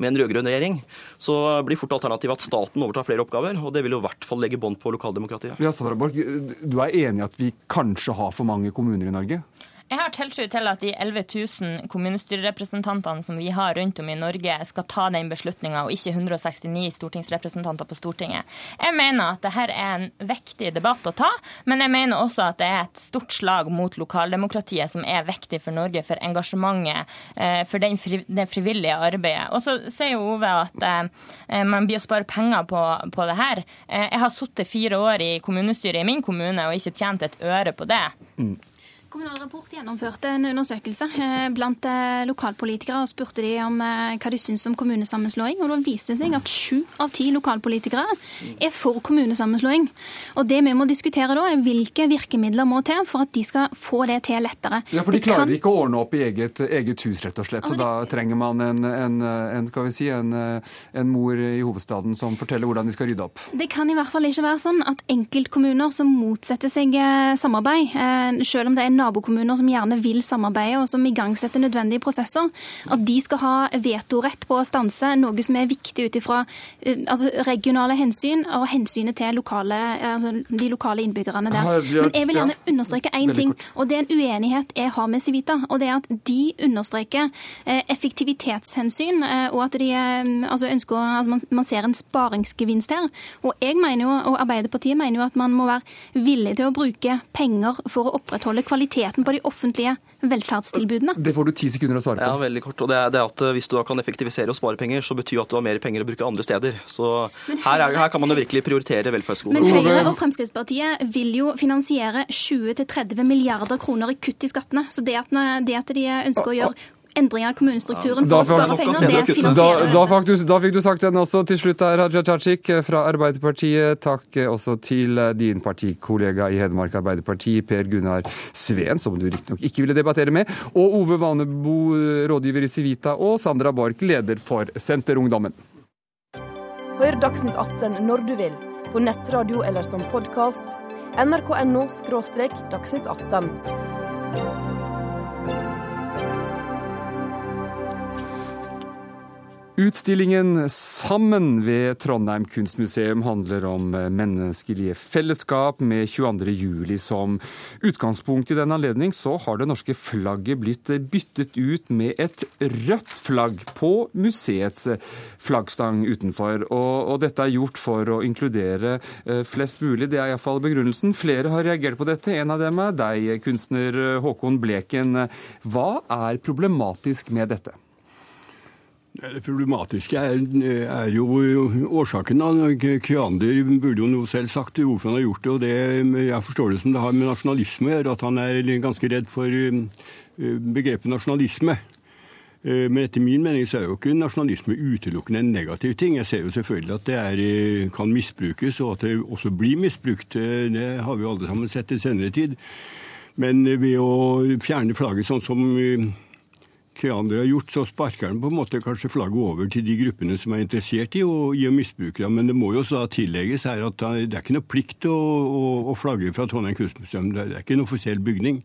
med en rød-grønn regjering, så blir fort alternativet at staten overtar flere oppgaver. Og det vil jo i hvert fall legge bånd på lokaldemokratiet. Ja, Sandra Borch, du er enig i at vi kanskje har for mange kommuner i Norge? Jeg har tiltro til at de 11 000 kommunestyrerepresentantene som vi har rundt om i Norge, skal ta den beslutninga, og ikke 169 stortingsrepresentanter på Stortinget. Jeg mener at dette er en viktig debatt å ta, men jeg mener også at det er et stort slag mot lokaldemokratiet som er viktig for Norge, for engasjementet, eh, for det frivillige arbeidet. Og så sier Ove at eh, man blir å spare penger på, på det her. Eh, jeg har sittet fire år i kommunestyret i min kommune og ikke tjent et øre på det. Mm. Kommunal Rapport gjennomførte en undersøkelse eh, blant eh, lokalpolitikere og spurte de om eh, hva de syns om kommunesammenslåing. og Da viste det seg at sju av ti lokalpolitikere er for kommunesammenslåing. Og Det vi må diskutere da, er hvilke virkemidler må til for at de skal få det til lettere. Ja, For de klarer kan... ikke å ordne opp i eget, eget hus, rett og slett. Så da trenger man en, en, en, si, en, mor i hovedstaden som forteller hvordan de skal rydde opp. Det kan i hvert fall ikke være sånn at enkeltkommuner som motsetter seg samarbeid, selv om det er nabokommuner som gjerne vil samarbeide og som igangsetter nødvendige prosesser, at de skal ha vetorett på å stanse noe som er viktig ut ifra eh, altså regionale hensyn og hensynet til lokale, altså de lokale innbyggerne der. Men jeg vil gjerne understreke én ting, og det er en uenighet jeg har med Civita. og det er at De understreker eh, effektivitetshensyn, eh, og at de altså ønsker, altså man, man ser en sparingsgevinst her. Og jeg mener jo, og Arbeiderpartiet mener jo at man må være villig til å bruke penger for å opprettholde kvalitet kvaliteten på de offentlige velferdstilbudene? Det får du ti sekunder å svare på. Ja, veldig kort. Og det er, det er at eh, Hvis du da kan effektivisere og spare penger, så betyr det at du har mer penger å bruke andre steder. Så her, er, her, kan man jo virkelig prioritere velferdsskolen. Men Høyre og Fremskrittspartiet vil jo finansiere 20-30 milliarder kroner i kutt i skattene. Så det at, det at de ønsker å gjøre endringer i kommunestrukturen for å spare penger. Det finansierer da, da, du, da fikk du sagt den også til slutt er Haja Tajik fra Arbeiderpartiet. Takk også til din partikollega i Hedmark Arbeiderparti, Per Gunnar Sveen, som du riktignok ikke ville debattere med, og Ove Vanebo, rådgiver i Civita, og Sandra Borch, leder for Senterungdommen. Hør Dagsnytt 18 når du vil, på nettradio eller som podkast. nrk.no – dagsnytt 18. Utstillingen Sammen ved Trondheim kunstmuseum handler om menneskelige fellesskap. Med 22.07 som utgangspunkt i den anledning, så har det norske flagget blitt byttet ut med et rødt flagg på museets flaggstang utenfor. Og, og dette er gjort for å inkludere eh, flest mulig. Det er iallfall begrunnelsen. Flere har reagert på dette. En av dem er deg, kunstner Håkon Bleken. Hva er problematisk med dette? Det problematiske er, er, jo årsaken. Kyander burde jo nå selv sagt hvorfor han har gjort det. og det, Jeg forstår det som det har med nasjonalisme å gjøre, at han er ganske redd for eh, begrepet nasjonalisme. Eh, men etter min mening så er jo ikke nasjonalisme utelukkende en negativ ting. Jeg ser jo selvfølgelig at det er, eh, kan misbrukes, og at det også blir misbrukt. Det har vi jo alle sammen sett i senere tid. Men ved å fjerne flagget sånn som Keander har gjort, så sparker han på en måte kanskje flagget over til de gruppene som er interessert i å, i å misbruke det. Men det må jo også da tillegges her at det er ikke noe plikt å, å, å flagge fra Trondheim kunstmuseum. Det er ikke en offisiell bygning.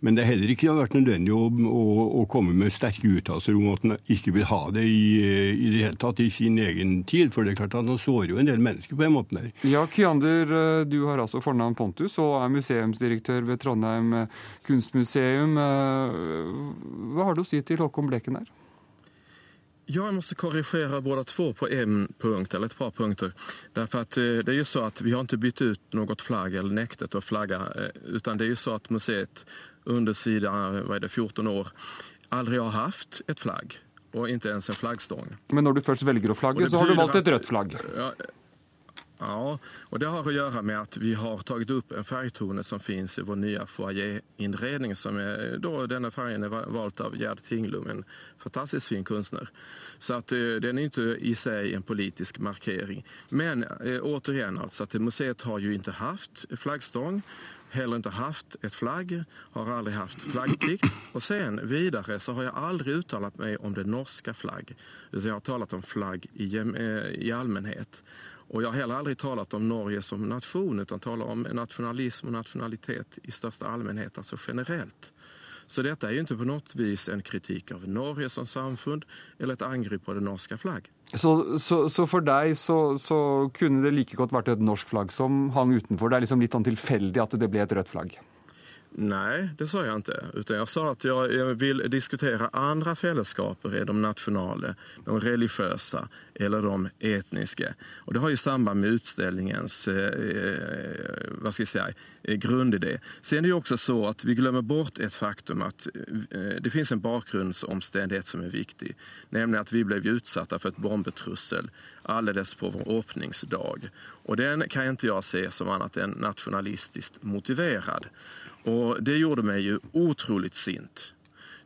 Men det har heller ikke vært nødvendig å, å, å komme med sterke uttalelser om at han ikke vil ha det i, i, det hele tatt i sin egen tid. For det er klart at han sårer jo en del mennesker på den måten der. Ja, Kyander, eh, du har altså fornavn Pontus og er museumsdirektør ved Trondheim eh, kunstmuseum. Eh, hva har du å si til Håkon Bleken her? Ja, jag måste korrigera båda två på en punkt, eller ett par punkter. Därför att det är ju så att vi har inte bytt ut något flagg eller nektet att flagga, utan det är ju så att museet under sida vad är det, 14 år aldri har hatt et flagg. Og ikke ens en flaggstång. Men når du først velger å flagge, så har du valgt et rødt flagg? Ja, Ja, och det har att göra med att vi har tagit upp en färgtone som finns i vår nya foajéinredning. Som är, då, denna färgen är valt av Gerd Tinglum, en fantastiskt fin konstnär. Så att eh, den är inte i sig en politisk markering. Men eh, återigen, alltså, att museet har ju inte haft flaggstång heller inte haft ett flagg, har aldrig haft flaggplikt. Och sen vidare så har jag aldrig uttalat mig om det norska flagg, jag har talat om flagg i, eh, i allmänhet. Och jag har heller aldrig talat om Norge som nation utan talar om nationalism och nationalitet i största allmänhet, alltså generellt. Så detta är ju inte på något vis en kritik av Norge som samfund eller et angrep på det norske flagg. Så, så, så, for deg så, så, kunne det like godt vært et norsk flagg som hang utenfor? Det er liksom litt sånn tilfeldig at det ble et rødt flagg? Nej, det sa jag inte. Utan jag sa att jag vill diskutera andra fällskaper. är de nationella, de religiösa eller de etniska. Och det har ju samband med utställningens eh, vad ska jag säga, eh, grundidé. Sen är det också så att vi glömmer bort ett faktum att eh, det finns en bakgrundsomständighet som är viktig. Nämligen att vi blev utsatta för ett bombetrussel alldeles på vår öppningsdag. Och den kan inte jag se som annat än nationalistiskt motiverad. Och det gjorde mig ju otroligt sint.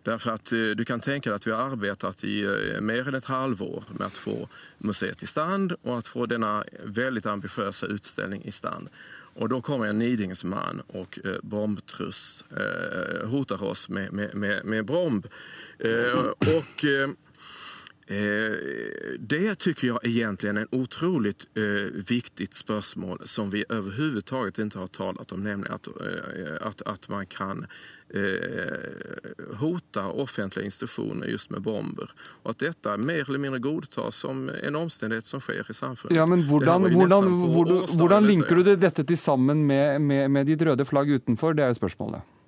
Därför att eh, du kan tänka dig att vi har arbetat i eh, mer än ett halvår med att få museet i stand och att få denna väldigt ambitiösa utställning i stand. Och då kommer en nidingsman och eh, bombtruss eh, hotar oss med, med, med, med bomb. Och Eh, det tycker jag egentligen är en otroligt eh, viktigt spörsmål som vi överhuvudtaget inte har talat om, nämligen att, eh, att, att man kan hota offentliga institutioner just med bomber. Och att detta mer eller mindre godtas som en omstendighet som sker i samfunnet. Ja, men hvordan, hvordan, hvordan, hvordan linker du dette til sammen med, med, med ditt røde flagg utenfor? Det er jo spørsmålet.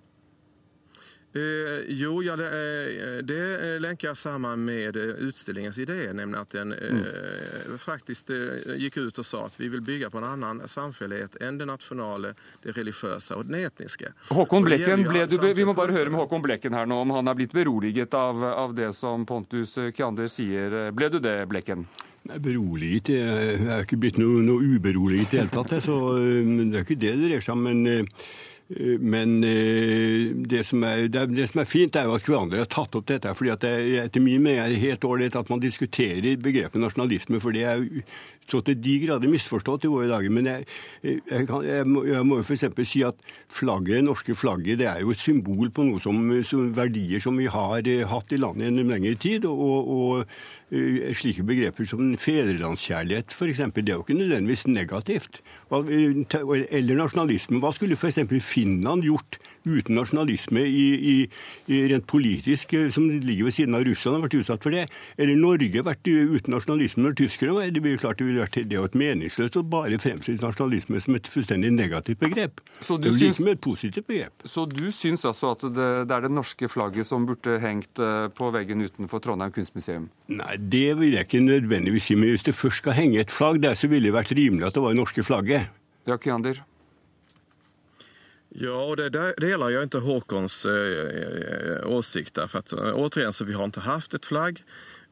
Eh, jo, ja, det, eh, det, länkar jag samman med utstillingens utställningens idé, nämligen att den mm. eh, faktiskt eh, gick ut och sa att vi vill bygga på en annan samfällighet än det nasjonale, det religiösa och den etniska. Håkon Blekken, ble du, vi må bare høre med Håkon Blekken her nå om han er blitt beroliget av, av det som Pontus Kjander sier. Ble du det, Blekken? Nei, Beroliget Jeg er ikke blitt noe, noe uberoliget i det hele tatt. Så det er ikke det det dreier seg om. men Eh, men eh, det som, er, det som, er, fint, er jo at hverandre har tatt opp dette. fordi at det etter min mening helt ålreit at man diskuterer begrepet nasjonalisme. For det er så til de grader misforstått i våre dager. Men jeg, jeg, kan, jeg må, jo f.eks. si at flagget, det norske flagget det er jo et symbol på noe som, som verdier som vi har eh, hatt i landet gjennom lengre tid. og, og slike begreper som fedrelandskjærlighet f.eks. Det er jo ikke nødvendigvis negativt. Eller nasjonalisme. Hva skulle f.eks. Finland gjort uten nasjonalisme i, i, i rent politisk, eh, som ligger ved siden av Russland, har vært utsatt for det? Eller Norge vært uten nasjonalisme når tyskerne var det? klart det ville vært det et meningsløst å bare fremstille nasjonalisme som et fullstendig negativt begrep. Så du det syns, like et positivt begrep. Så du syns altså at det, det, er det norske flagget som burde hengt eh, på veggen utenfor Trondheim kunstmuseum? Nei, det vil jeg ikke nødvendigvis si. Men hvis det først skal henge et flagg der, så ville det vært rimelig at det var det norske flagget. Ja, Kyander? Ja, och det där delar jag inte Håkons eh, åsikt därför att återigen så vi har inte haft ett flagg.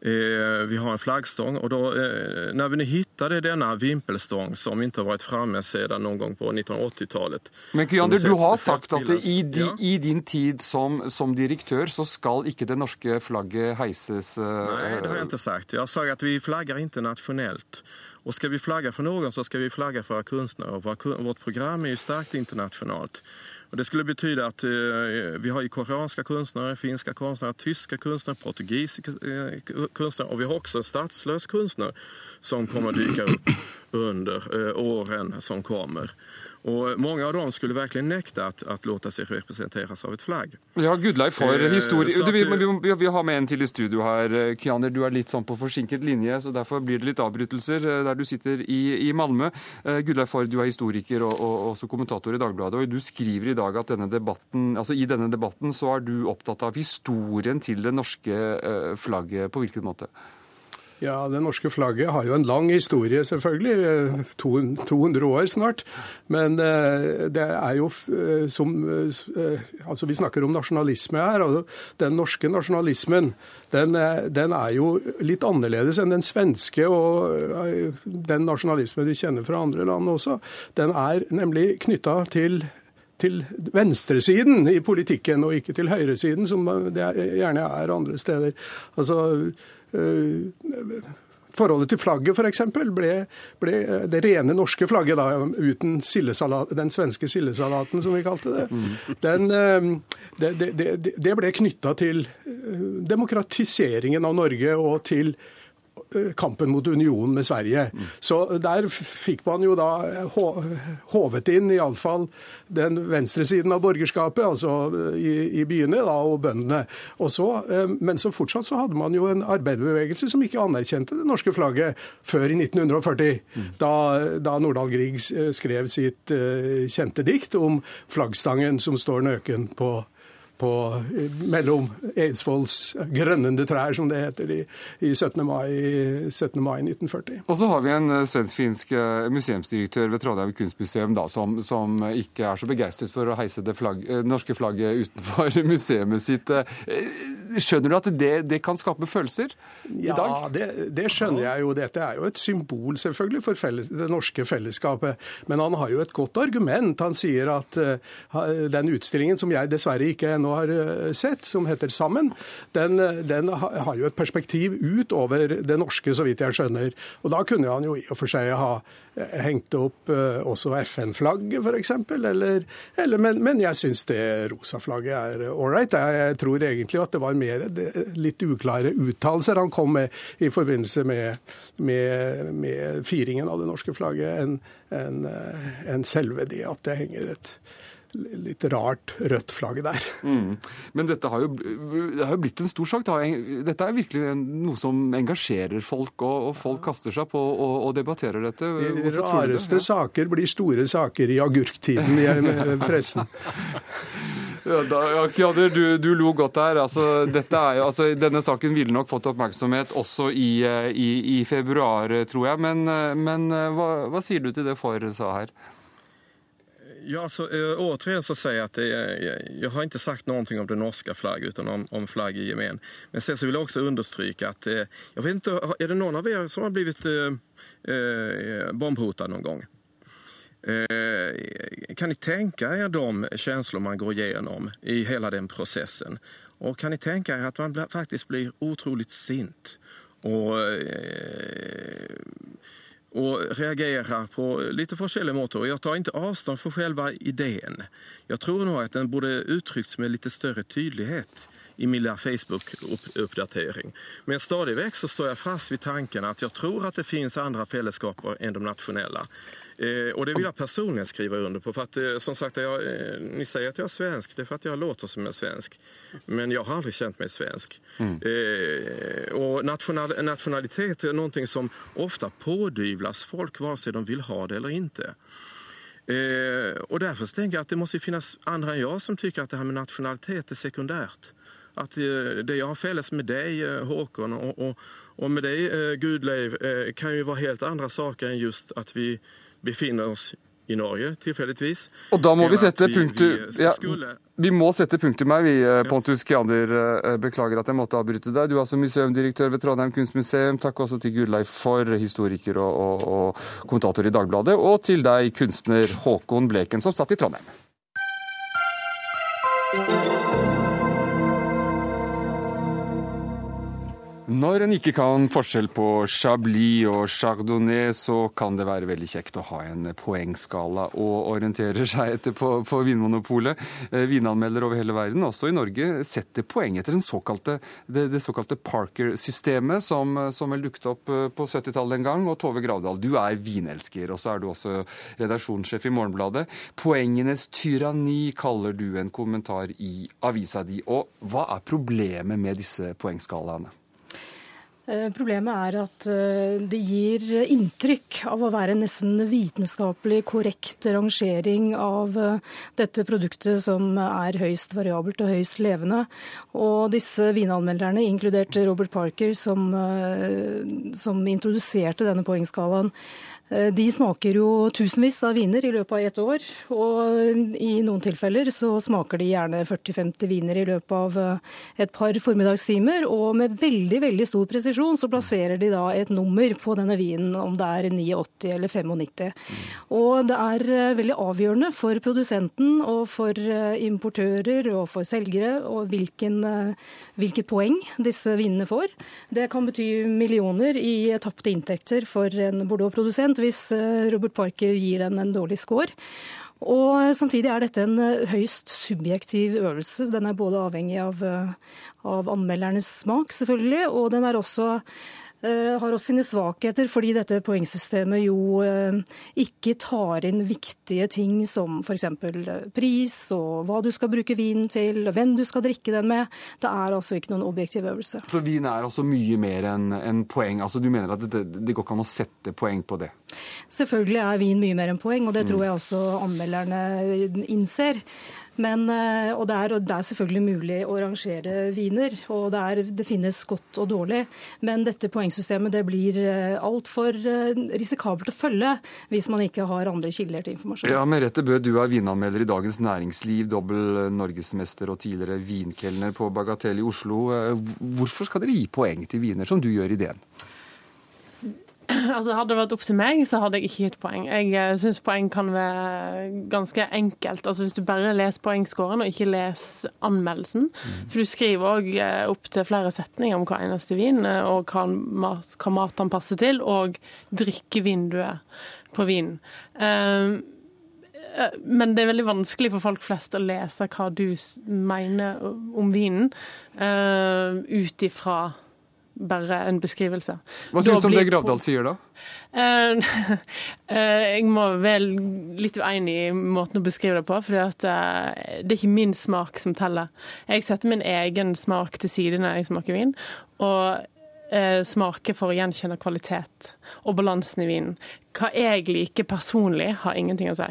Eh, vi har en flaggstång och då, eh, när vi nu hittade denna vimpelstång som inte har vært framme siden någon gång på 1980-talet. Men Kyander, du har sagt at i, di, ja. i, din tid som, som, direktør så skal ikke det norske flagget heises? eh, Nei, det har jeg ikke sagt. Jeg har sagt at vi flagger ikke nationellt. Och ska vi flagga för någon så ska vi flagga för. Och vårt program är ju starkt internationellt. Och det skulle betyda att eh, vi har koreanska kunstnere, finska konstnärer, tyska kunstnere, portugisiska eh, konstnärer och vi har också en statslös konstnär som kommer dyka upp under årene åren som kommer. Och många av dem skulle verkligen nekta att, att låta sig representeras av ett flagg. Ja, Gudleif får eh, historie. Du, vi, vi, vi, har med en til i studio her. Kianer, du er litt sånn på forsinket linje, så derfor blir det litt avbrytelser eh, der du sitter i, i Malmö. Gudleif Får, du er historiker og, og, også kommentator i Dagbladet, og du skriver i dag at denne debatten, altså i denne debatten så er du opptatt av historien til det norske flagget. På hvilken måte? Ja, Det norske flagget har jo en lang historie, selvfølgelig. 200 år snart. Men det er jo som Altså, vi snakker om nasjonalisme her. og Den norske nasjonalismen den, den er jo litt annerledes enn den svenske og den nasjonalisme de kjenner fra andre land også. Den er nemlig knytta til til venstresiden i politikken, og ikke til høyresiden, som det gjerne er andre steder. Altså, øh, Forholdet til flagget f.eks. Ble, ble det rene norske flagget, da, uten den svenske sildesalaten, som vi kalte det, den, øh, det, det, det ble knytta til øh, demokratiseringen av Norge og til kampen mot unionen med Sverige. Mm. Så der fikk man jo da håvet inn iallfall den venstre siden av borgerskapet, altså i, i byene da, og bøndene. Og så, eh, men så fortsatt så hadde man jo en arbeiderbevegelse som ikke anerkjente det norske flagget før i 1940, mm. da, da Nordahl Grieg skrev sitt kjente dikt om flaggstangen som står nøken på på, mellom Eidsvolls grønnende trær, som det heter, i, i 17. Mai, 17. mai 1940. Og så har vi en eh, svensk-finsk eh, museumsdirektør ved Trondheim kunstmuseum da, som, som, ikke er så begeistret for å heise det flagg, eh, norske flagget utenfor museet sitt. Skjønner du at det, det kan skape følelser i dag? Ja, det, det, skjønner jeg jo. Dette er jo et symbol selvfølgelig for felles, det norske fellesskapet. Men han har jo et godt argument. Han sier at uh, den utstillingen, som jeg dessverre ikke ennå har eh, sett, som heter Sammen, den, den, har jo et perspektiv utover det norske, så vidt jeg skjønner. Og da kunne han jo i og for seg ha eh, hengt opp også FN-flagget, f.eks. Eller, eller, men, men jeg syns det rosa flagget er ålreit. Jeg tror egentlig at det var mer det, litt uklare uttalelser han kom med i forbindelse med, med, med firingen av det norske flagget, enn en, en selve det at det henger et litt rart rødt flagg der. Mm. Men dette har jo, det har jo blitt en stor sak. Dette er virkelig noe som engasjerer folk, og, og folk kaster seg på og, og debatterer dette. De rareste det? saker blir store saker i agurktiden i pressen. Ja, ja, du, du, lo godt der. Altså, jo, altså, denne saken ville nok fått oppmerksomhet også i, i, i februar, tror jeg. Men, men hva, hva, sier du til det for sa her? Ja, altså, eh, återigen så sier jeg at jeg, jeg har ikke sagt noe om det norske flagget utan om, om flagget i gemen. Men sen så vil jeg også understreke at jeg vet ikke, Er det noen av dere som har blivit eh, eh noen? Eh, kan ni tänka er de känslor man går igenom i hela den processen? Och kan ni tänka er att man faktiskt blir otroligt sint och eh, och reagerar på lite forskjellige måter. Jag tar ikke avstånd for själva ideen. Jeg tror nog att den borde uttryckts med litt større tydelighet i min Facebook-uppdatering. Men stadig vekk så står jeg fast ved tanken at jeg tror at det finnes andre fellesskaper enn de nasjonelle. Eh, och det vill jag personligen skriva under på. För att, eh, som sagt, jag, eh, ni säger att jag är svensk, det är för att jag låter som en svensk. Men jag har aldrig känt mig svensk. Mm. Eh, och national, nationalitet är någonting som ofta pådyvlas folk, vare sig de vill ha det eller inte. Eh, och därför så tänker jag att det måste finnas andra än jag som tycker att det här med nationalitet är sekundärt. Att eh, det jag har felles med dig, Håkon, och, och, och med dig, Gudleiv, kan ju vara helt andra saker än just att vi befinner oss i Norge, tilfeldigvis. Og da må vi sette punktum vi, ja, vi må sette punktum her, vi, eh, Pontus Kiander. Eh, beklager at jeg måtte avbryte deg. Du er altså museumdirektør ved Trondheim kunstmuseum. Takk også til Gudleif for historiker og, og, og, kommentator i Dagbladet. Og til deg, kunstner Håkon Bleken, som satt i Trondheim. Når en ikke kan forskjell på Chablis og Chardonnay, så kan det være veldig kjekt å ha en poengskala å orientere seg etter på, på Vinmonopolet. Vinanmelder vinanmeldere over hele verden, også i Norge, setter poeng etter såkalte, det, det, såkalte Parker-systemet, som, som, vel dukket opp eh, på 70-tallet en gang. Og Tove Gravdal, du er vinelsker, og så er du også redaksjonssjef i Morgenbladet. Poengenes tyranni kaller du en kommentar i avisa di. Og hva er problemet med disse poengskalaene? Eh, problemet er at eh, det gir inntrykk av å være en nesten vitenskapelig korrekt rangering av eh, dette produktet som er høyst variabelt og høyst levende. Og disse vinanmelderne, inkludert Robert Parker, som, som introduserte denne poengskalaen, de smaker jo tusenvis av viner i løpet av ett år, og i noen tilfeller så smaker de gjerne 40-50 viner i løpet av eh, et par formiddagstimer. Og med veldig veldig stor presisjon så plasserer de da et nummer på denne vinen, om det er 89 eller 95. Og det er eh, veldig avgjørende for produsenten og for importører og for selgere og hvilken, hvilket poeng disse vinene får. Det kan bety millioner i tapte inntekter for en Bordeaux-produsent hvis eh, Robert Parker gir den en dårlig score. Og Samtidig er dette en eh, høyst subjektiv øvelse. Den er både avhengig av, eh, av anmeldernes smak, selvfølgelig, og den er også har også sine svakheter, fordi dette poengsystemet jo eh, ikke tar inn viktige ting som f.eks. Eh, pris og hva du skal bruke vinen til, og hvem du skal drikke den med. Det er altså ikke noen objektiv øvelse. Så vin er altså mye mer enn en poeng? Altså Du mener at det, det går ikke an å sette poeng på det? Selvfølgelig er vin mye mer enn poeng, og det tror jeg også anmelderne innser. Men, eh, og det, er, det, er, selvfølgelig mulig å rangere viner, og det, er, det, finnes godt og dårlig. Men dette poengsystemet det blir eh, altfor eh, risikabelt å følge hvis man ikke har andre kilder til informasjon. Ja, Merete Bø, du er vinanmelder i Dagens Næringsliv, dobbel norgesmester og tidligere vinkelner på Bagatell i Oslo. Hvorfor skal dere gi poeng til viner som du gjør i DN? Altså, hadde det vært opp til meg, så hadde jeg ikke gitt poeng. Jeg eh, syns poeng kan være ganske enkelt. Altså, Hvis du bare leser poengscoren og ikke leser anmeldelsen. Mm. For du skriver òg eh, opp til flere setninger om hva eneste vin, eh, og hva mat, hva mat passer til, og drikkevinduet på vinen. Men det er veldig vanskelig for folk flest å lese hva du mener om vinen, ut ifra bare en beskrivelse. Hva syns du om det Gravdal sier, da? Uh, jeg må vel litt uenig i måten å beskrive det på. For uh, det er ikke min smak som teller. Jeg setter min egen smak til side når jeg smaker vin. Og smaker for å gjenkjenne kvalitet og balansen i vinen. Hva jeg liker personlig, har ingenting å si.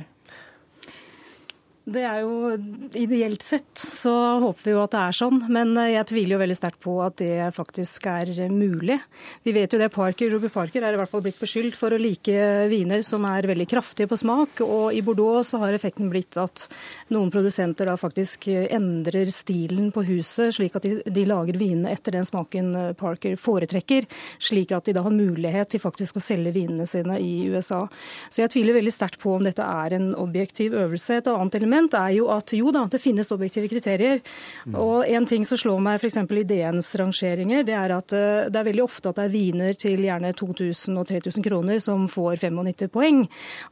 Det er jo Ideelt sett så håper vi jo at det er sånn, men jeg tviler jo veldig sterkt på at det faktisk er mulig. Vi vet jo det Parker, Ruby Parker er i hvert fall blitt beskyldt for å like viner som er veldig kraftige på smak, og i Bordeaux så har effekten blitt at noen produsenter da faktisk endrer stilen på huset, slik at de, de lager vinene etter den smaken Parker foretrekker, slik at de da har mulighet til faktisk å selge vinene sine i USA. Så jeg tviler veldig sterkt på om dette er en objektiv øvelse. Et annet element argument er jo at jo da, det finnes objektive kriterier. Mm. Og en ting som slår meg f.eks. i DNs rangeringer, det er at eh, det er veldig ofte at det er viner til gjerne 2000 og 3000 kroner som får 95 poeng.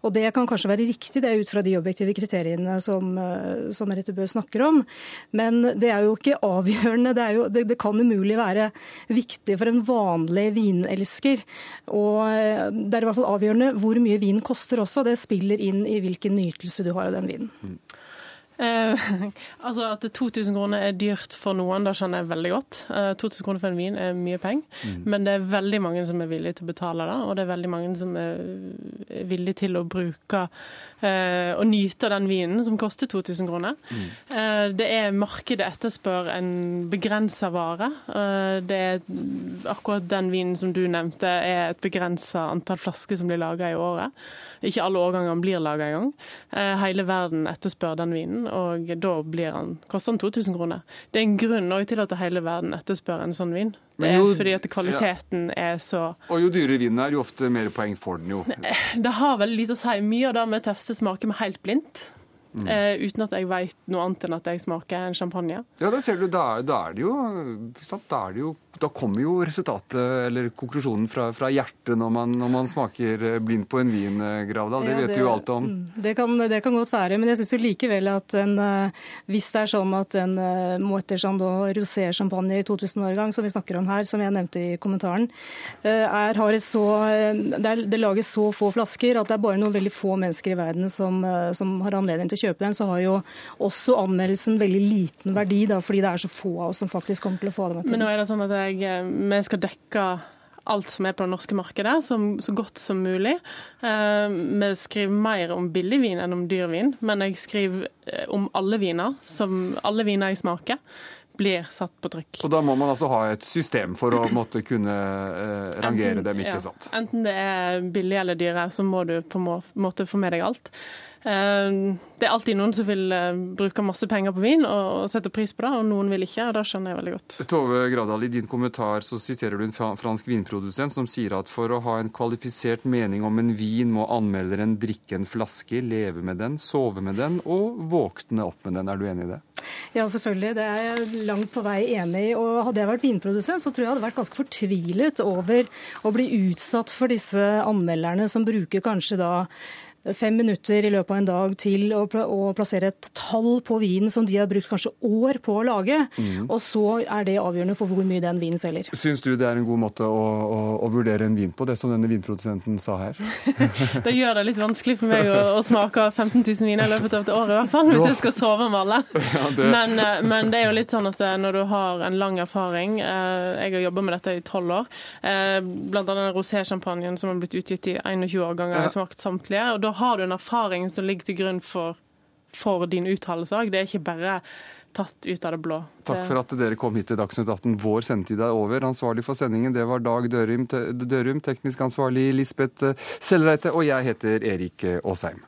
Og det kan kanskje være riktig, det er ut fra de objektive kriteriene som, eh, som Merete Bøe snakker om. Men det er jo ikke avgjørende. Det, jo, det, det kan umulig være viktig for en vanlig vinelsker. Og eh, det er i hvert fall avgjørende hvor mye vin koster også. Det spiller inn i hvilken nytelse du har av den vinen. Eh, altså At 2000 kroner er dyrt for noen, da skjønner jeg veldig godt. Eh, 2000 kroner for en vin er mye penger, mm. men det er veldig mange som er villige til å betale det. Og det er veldig mange som er villige til å bruke eh, og nyte den vinen som koster 2000 kroner. Mm. Eh, det er Markedet etterspør en begrensa vare. Eh, det er akkurat den vinen som du nevnte, er et begrensa antall flasker som blir laga i året. Ikke alle årgangene blir laga engang. Eh, hele verden etterspør den vinen, og da blir han, koster han 2000 kroner. Det er en grunn til at hele verden etterspør en sånn vin. Det er jo, fordi at kvaliteten ja. er så Og jo dyrere vinen er, jo ofte mer poeng får den jo. Det har veldig lite å si. Mye av det med å teste smaker med helt blindt. Mm. Uh, uten at jeg vet noe annet enn at jeg smaker en champagne. Ja, da ser du, da, da er det jo, da er det jo da kommer jo resultatet, eller konklusjonen, fra, fra hjertet når man, når man, smaker blind på en vin, eh, Gravdal. Det ja, vet du jo alt om. Mm, det kan, det kan, godt være, men jeg syns jo likevel at en, eh, hvis det er sånn at en Moët Chandon rosé-champagne i 2000-årgang, som vi snakker om her, som jeg nevnte i kommentaren, er, har et så, det, er, det lages så få flasker at det er bare noen veldig få mennesker i verden som, som har anledning til å kjøpe den, så har jo også anmeldelsen veldig liten verdi, da, fordi det er så få av oss som faktisk kommer til å få den. Men nå er det sånn at jeg, eh, vi skal dekke alt som er på det norske markedet, som, så godt som mulig. Eh, vi skriver mer om billig vin enn om dyr vin, men jeg skriver eh, om alle viner, som alle viner jeg smaker blir satt på trykk. Og da må man altså ha et system for å måtte kunne eh, rangere dem, ikke ja, sant? Enten det er billig eller dyre, så må du på en måte få med deg alt. Eh, det er alltid noen som vil eh, bruke masse penger på vin og sette pris på det, og noen vil ikke, og det skjønner jeg veldig godt. Tove Gradal, i din kommentar så siterer du en fransk vinprodusent som sier at for å ha en kvalifisert mening om en vin, må anmelderen drikke en flaske, leve med den, sove med den og våkne opp med den. Er du enig i det? Ja, selvfølgelig. Det er jeg langt på vei enig i. Og hadde jeg vært vinprodusent, så tror jeg jeg hadde vært ganske fortvilet over å bli utsatt for disse anmelderne som bruker kanskje da fem minutter i løpet av en dag til å, plassere et tall på vinen som de har brukt kanskje år på å lage. Mm. Og så er det avgjørende for hvor mye den vinen selger. Syns du det er en god måte å, å, å, vurdere en vin på, det som denne vinprodusenten sa her? det gjør det litt vanskelig for meg å, å smake 15 000 viner i løpet av et år, i hvert fall, hvis jeg skal sove med alle. Ja, det... Men, eh, men, det er jo litt sånn at eh, når du har en lang erfaring eh, Jeg har jobba med dette i tolv år. Blant annet rosé-sjampanjen som har blitt utgitt i 21 årganger. Jeg har smakt samtlige. og da har du en erfaring som ligger til grunn for, for din uttalelse òg. Det er ikke bare tatt ut av det blå. Takk for at dere kom hit til Dagsnytt 18. Vår sendetid er over. Ansvarlig for sendingen det var Dag Dørum, Dørum teknisk ansvarlig Lisbeth Sellreite, og jeg heter Erik Aasheim.